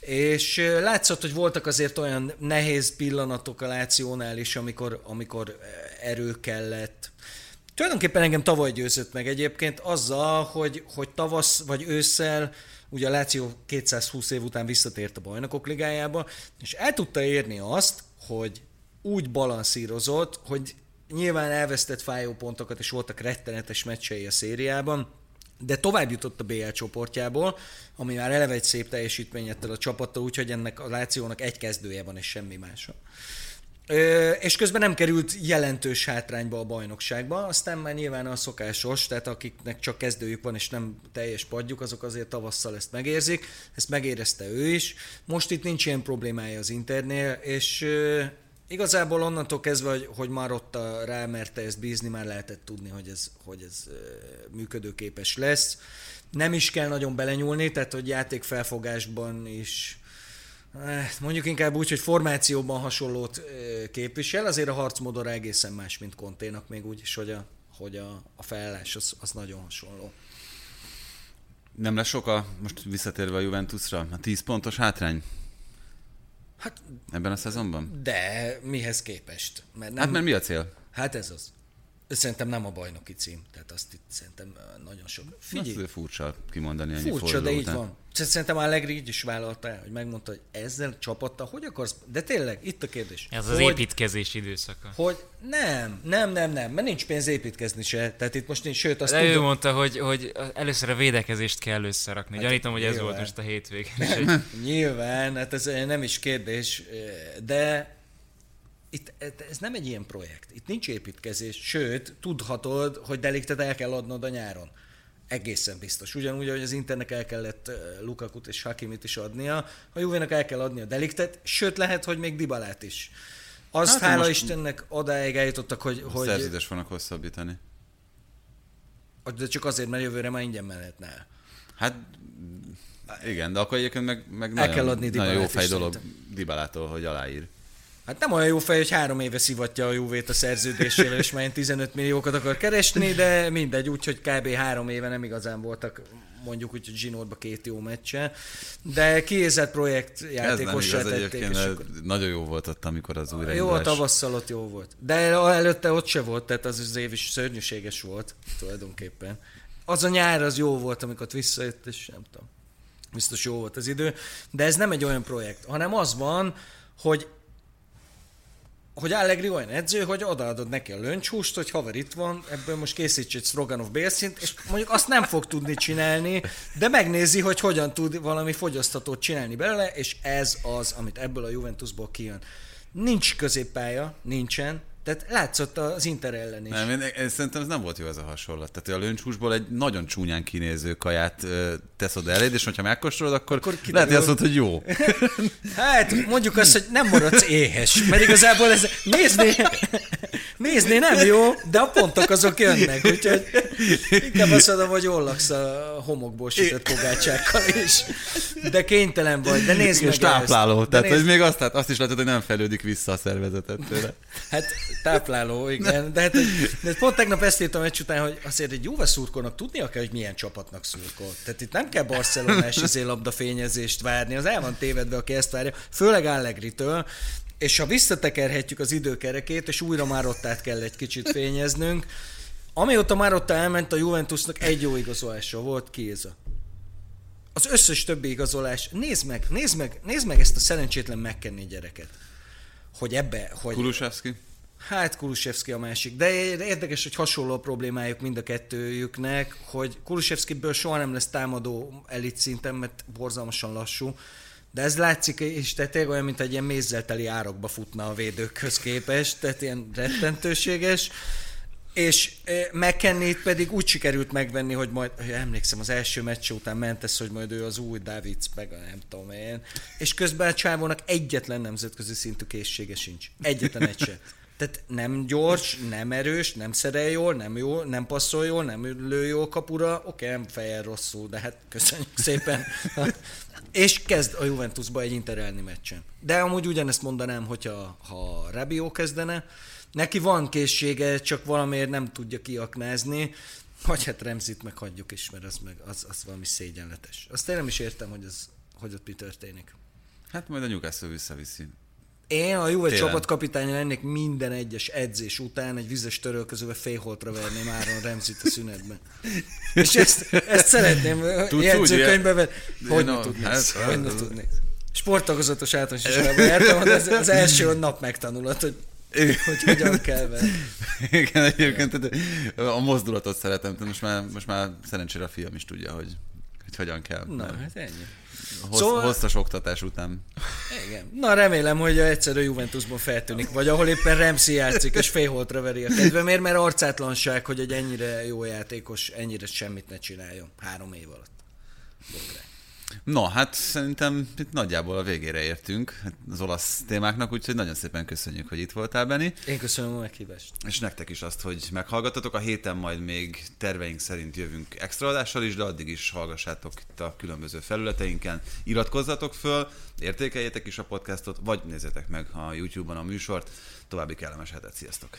és látszott, hogy voltak azért olyan nehéz pillanatok a Lációnál is, amikor, amikor erő kellett, Tulajdonképpen engem tavaly győzött meg egyébként azzal, hogy, hogy tavasz vagy ősszel ugye a Láció 220 év után visszatért a bajnokok ligájába, és el tudta érni azt, hogy úgy balanszírozott, hogy nyilván elvesztett fájó pontokat, és voltak rettenetes meccsei a szériában, de tovább jutott a BL csoportjából, ami már eleve egy szép teljesítményettel a csapattal, úgyhogy ennek a Lációnak egy kezdője van, és semmi mása. És közben nem került jelentős hátrányba a bajnokságba, aztán már nyilván a szokásos, tehát akiknek csak kezdőjük van és nem teljes padjuk, azok azért tavasszal ezt megérzik, ezt megérezte ő is. Most itt nincs ilyen problémája az Internél, és igazából onnantól kezdve, hogy, hogy már ott rámerte ezt bízni, már lehetett tudni, hogy ez, hogy ez működőképes lesz. Nem is kell nagyon belenyúlni, tehát hogy játékfelfogásban is mondjuk inkább úgy, hogy formációban hasonlót eh, képvisel, azért a harcmodor egészen más, mint Konténak, még úgy is, hogy a, hogy a, a felállás az, az nagyon hasonló. Nem lesz sok a, most visszatérve a Juventusra, a 10 pontos hátrány? Hát, Ebben a szezonban? De mihez képest? Mert nem, hát mert mi a cél? Hát ez az. Szerintem nem a bajnoki cím, tehát azt itt szerintem nagyon sok. Figyelj! Azt furcsa kimondani ennyi Furcsa, de így után. van. Szerintem Allegri így is vállalta el, hogy megmondta, hogy ezzel csapattal hogy akarsz, de tényleg, itt a kérdés. Ez az építkezés időszaka. Hogy nem, nem, nem, nem, mert nincs pénz építkezni se, tehát itt most nincs, sőt azt De tudom, ő mondta, hogy, hogy először a védekezést kell összerakni. Hát, Gyanítom, hogy nyilván. ez volt most a hétvégén. nyilván, hát ez nem is kérdés, de itt, ez nem egy ilyen projekt. Itt nincs építkezés, sőt, tudhatod, hogy deliktet el kell adnod a nyáron. Egészen biztos. Ugyanúgy, ahogy az Internek el kellett Lukakut és Hakimit is adnia, a Juvénak el kell adni a deliktet, sőt lehet, hogy még Dibalát is. Azt hát, hála Istennek odáig eljutottak, hogy... hogy szerződés vannak hosszabbítani. De csak azért, mert jövőre már ingyen mehetne el. Hát igen, de akkor egyébként meg, meg el nagyon, kell adni nagyon jó fej dolog. Dibalától, hogy aláír. Hát nem olyan jó fej, hogy három éve szivatja a Juvét a szerződésével, és már 15 milliókat akar keresni, de mindegy, úgyhogy kb. három éve nem igazán voltak mondjuk úgy, hogy Zsinórba két jó meccse, de kiézett projekt játékossá tették. És akkor... Nagyon jó volt ott, amikor az újra Jó, a tavasszal ott jó volt. De előtte ott se volt, tehát az az év is szörnyűséges volt tulajdonképpen. Az a nyár az jó volt, amikor visszajött, és nem tudom. Biztos jó volt az idő. De ez nem egy olyan projekt, hanem az van, hogy hogy Allegri olyan edző, hogy odaadod neki a löncshúst, hogy haver itt van, ebből most készíts egy Stroganov bélszint, és mondjuk azt nem fog tudni csinálni, de megnézi, hogy hogyan tud valami fogyasztatót csinálni belőle, és ez az, amit ebből a Juventusból kijön. Nincs középpálya, nincsen, tehát látszott az Inter ellen is. Nem, én, én szerintem ez nem volt jó ez a hasonlat. Tehát a löncshúsból egy nagyon csúnyán kinéző kaját ö, tesz oda eléd, és hogyha megkóstolod, akkor, akkor lehet, hogy azt mondod, hogy jó. Hát mondjuk azt, hogy nem maradsz éhes, mert igazából ez nézni, nézni nem jó, de a pontok azok jönnek, úgyhogy inkább azt mondom, hogy jól laksz a homokból sütött pogácsákkal is. De kénytelen vagy, de nézd meg És tápláló, ezt. tehát nézd... még azt, azt is látod, hogy nem fejlődik vissza a szervezetet tőle. Hát tápláló, igen. De, hát, de pont tegnap ezt írtam egy után, hogy azért egy Juve szurkolnak tudnia kell, hogy milyen csapatnak szurkol. Tehát itt nem kell Barcelonás izé labdafényezést várni, az el van tévedve, aki ezt várja, főleg Allegri-től, és ha visszatekerhetjük az időkerekét, és újra már ott kell egy kicsit fényeznünk, amióta már ott elment a Juventusnak egy jó igazolása volt, Kéza. Az összes többi igazolás, nézd meg, nézd meg, nézd meg ezt a szerencsétlen megkenni gyereket. Hogy ebbe, hogy... Kulusevski? Hát Kulusevski a másik. De érdekes, hogy hasonló a problémájuk mind a kettőjüknek, hogy Kulusevskiből soha nem lesz támadó elit szinten, mert borzalmasan lassú. De ez látszik, és tehát tényleg olyan, mint egy ilyen mézzel teli árokba futna a védőkhöz képest, tehát ilyen rettentőséges. És mckenny pedig úgy sikerült megvenni, hogy majd, hogy emlékszem, az első meccs után ment ez, hogy majd ő az új Davids, meg a nem tudom én. És közben a csávónak egyetlen nemzetközi szintű készsége sincs. Egyetlen egy se. Tehát nem gyors, nem erős, nem szerel jól, nem jó, nem passzol jól, nem lő jól kapura, oké, nem fejel rosszul, de hát köszönjük szépen. És kezd a Juventusba egy interelni meccsen. De amúgy ugyanezt mondanám, hogyha ha Rabió kezdene, neki van készsége, csak valamiért nem tudja kiaknázni, vagy hát Remzit meg hagyjuk is, mert az, meg, az, az valami szégyenletes. Azt én nem is értem, hogy, az, hogy ott mi történik. Hát majd a Newcastle visszaviszi. Én a Juve csapatkapitánya lennék minden egyes edzés után egy vizes törölközőbe félholtra verném Áron Remzit a szünetben. És ezt, ezt szeretném jegyzőkönyvbe venni. Hogy ne tudnék? Hát, hogy ne tudnék? Sporttagozatos általános iskolában jártam, de az, az első nap megtanulod, hogy hogy hogyan kell venni. Igen, egyébként a mozdulatot szeretem, most már, most már szerencsére a fiam is tudja, hogy, hogy hogyan kell. Na, hát ennyi. Hossz, szóval... Hosszas oktatás után. Igen. Na remélem, hogy egyszer a Juventusban feltűnik, vagy ahol éppen Remszi játszik, és félholtra veri a kedvemért, mert arcátlanság, hogy egy ennyire jó játékos ennyire semmit ne csináljon három év alatt. Bokrány. No, hát szerintem itt nagyjából a végére értünk az olasz témáknak, úgyhogy nagyon szépen köszönjük, hogy itt voltál, Benni. Én köszönöm a meghívást. És nektek is azt, hogy meghallgattatok. A héten majd még terveink szerint jövünk extra adással is, de addig is hallgassátok itt a különböző felületeinken. Iratkozzatok föl, értékeljétek is a podcastot, vagy nézzetek meg a YouTube-on a műsort. További kellemes hetet, sziasztok!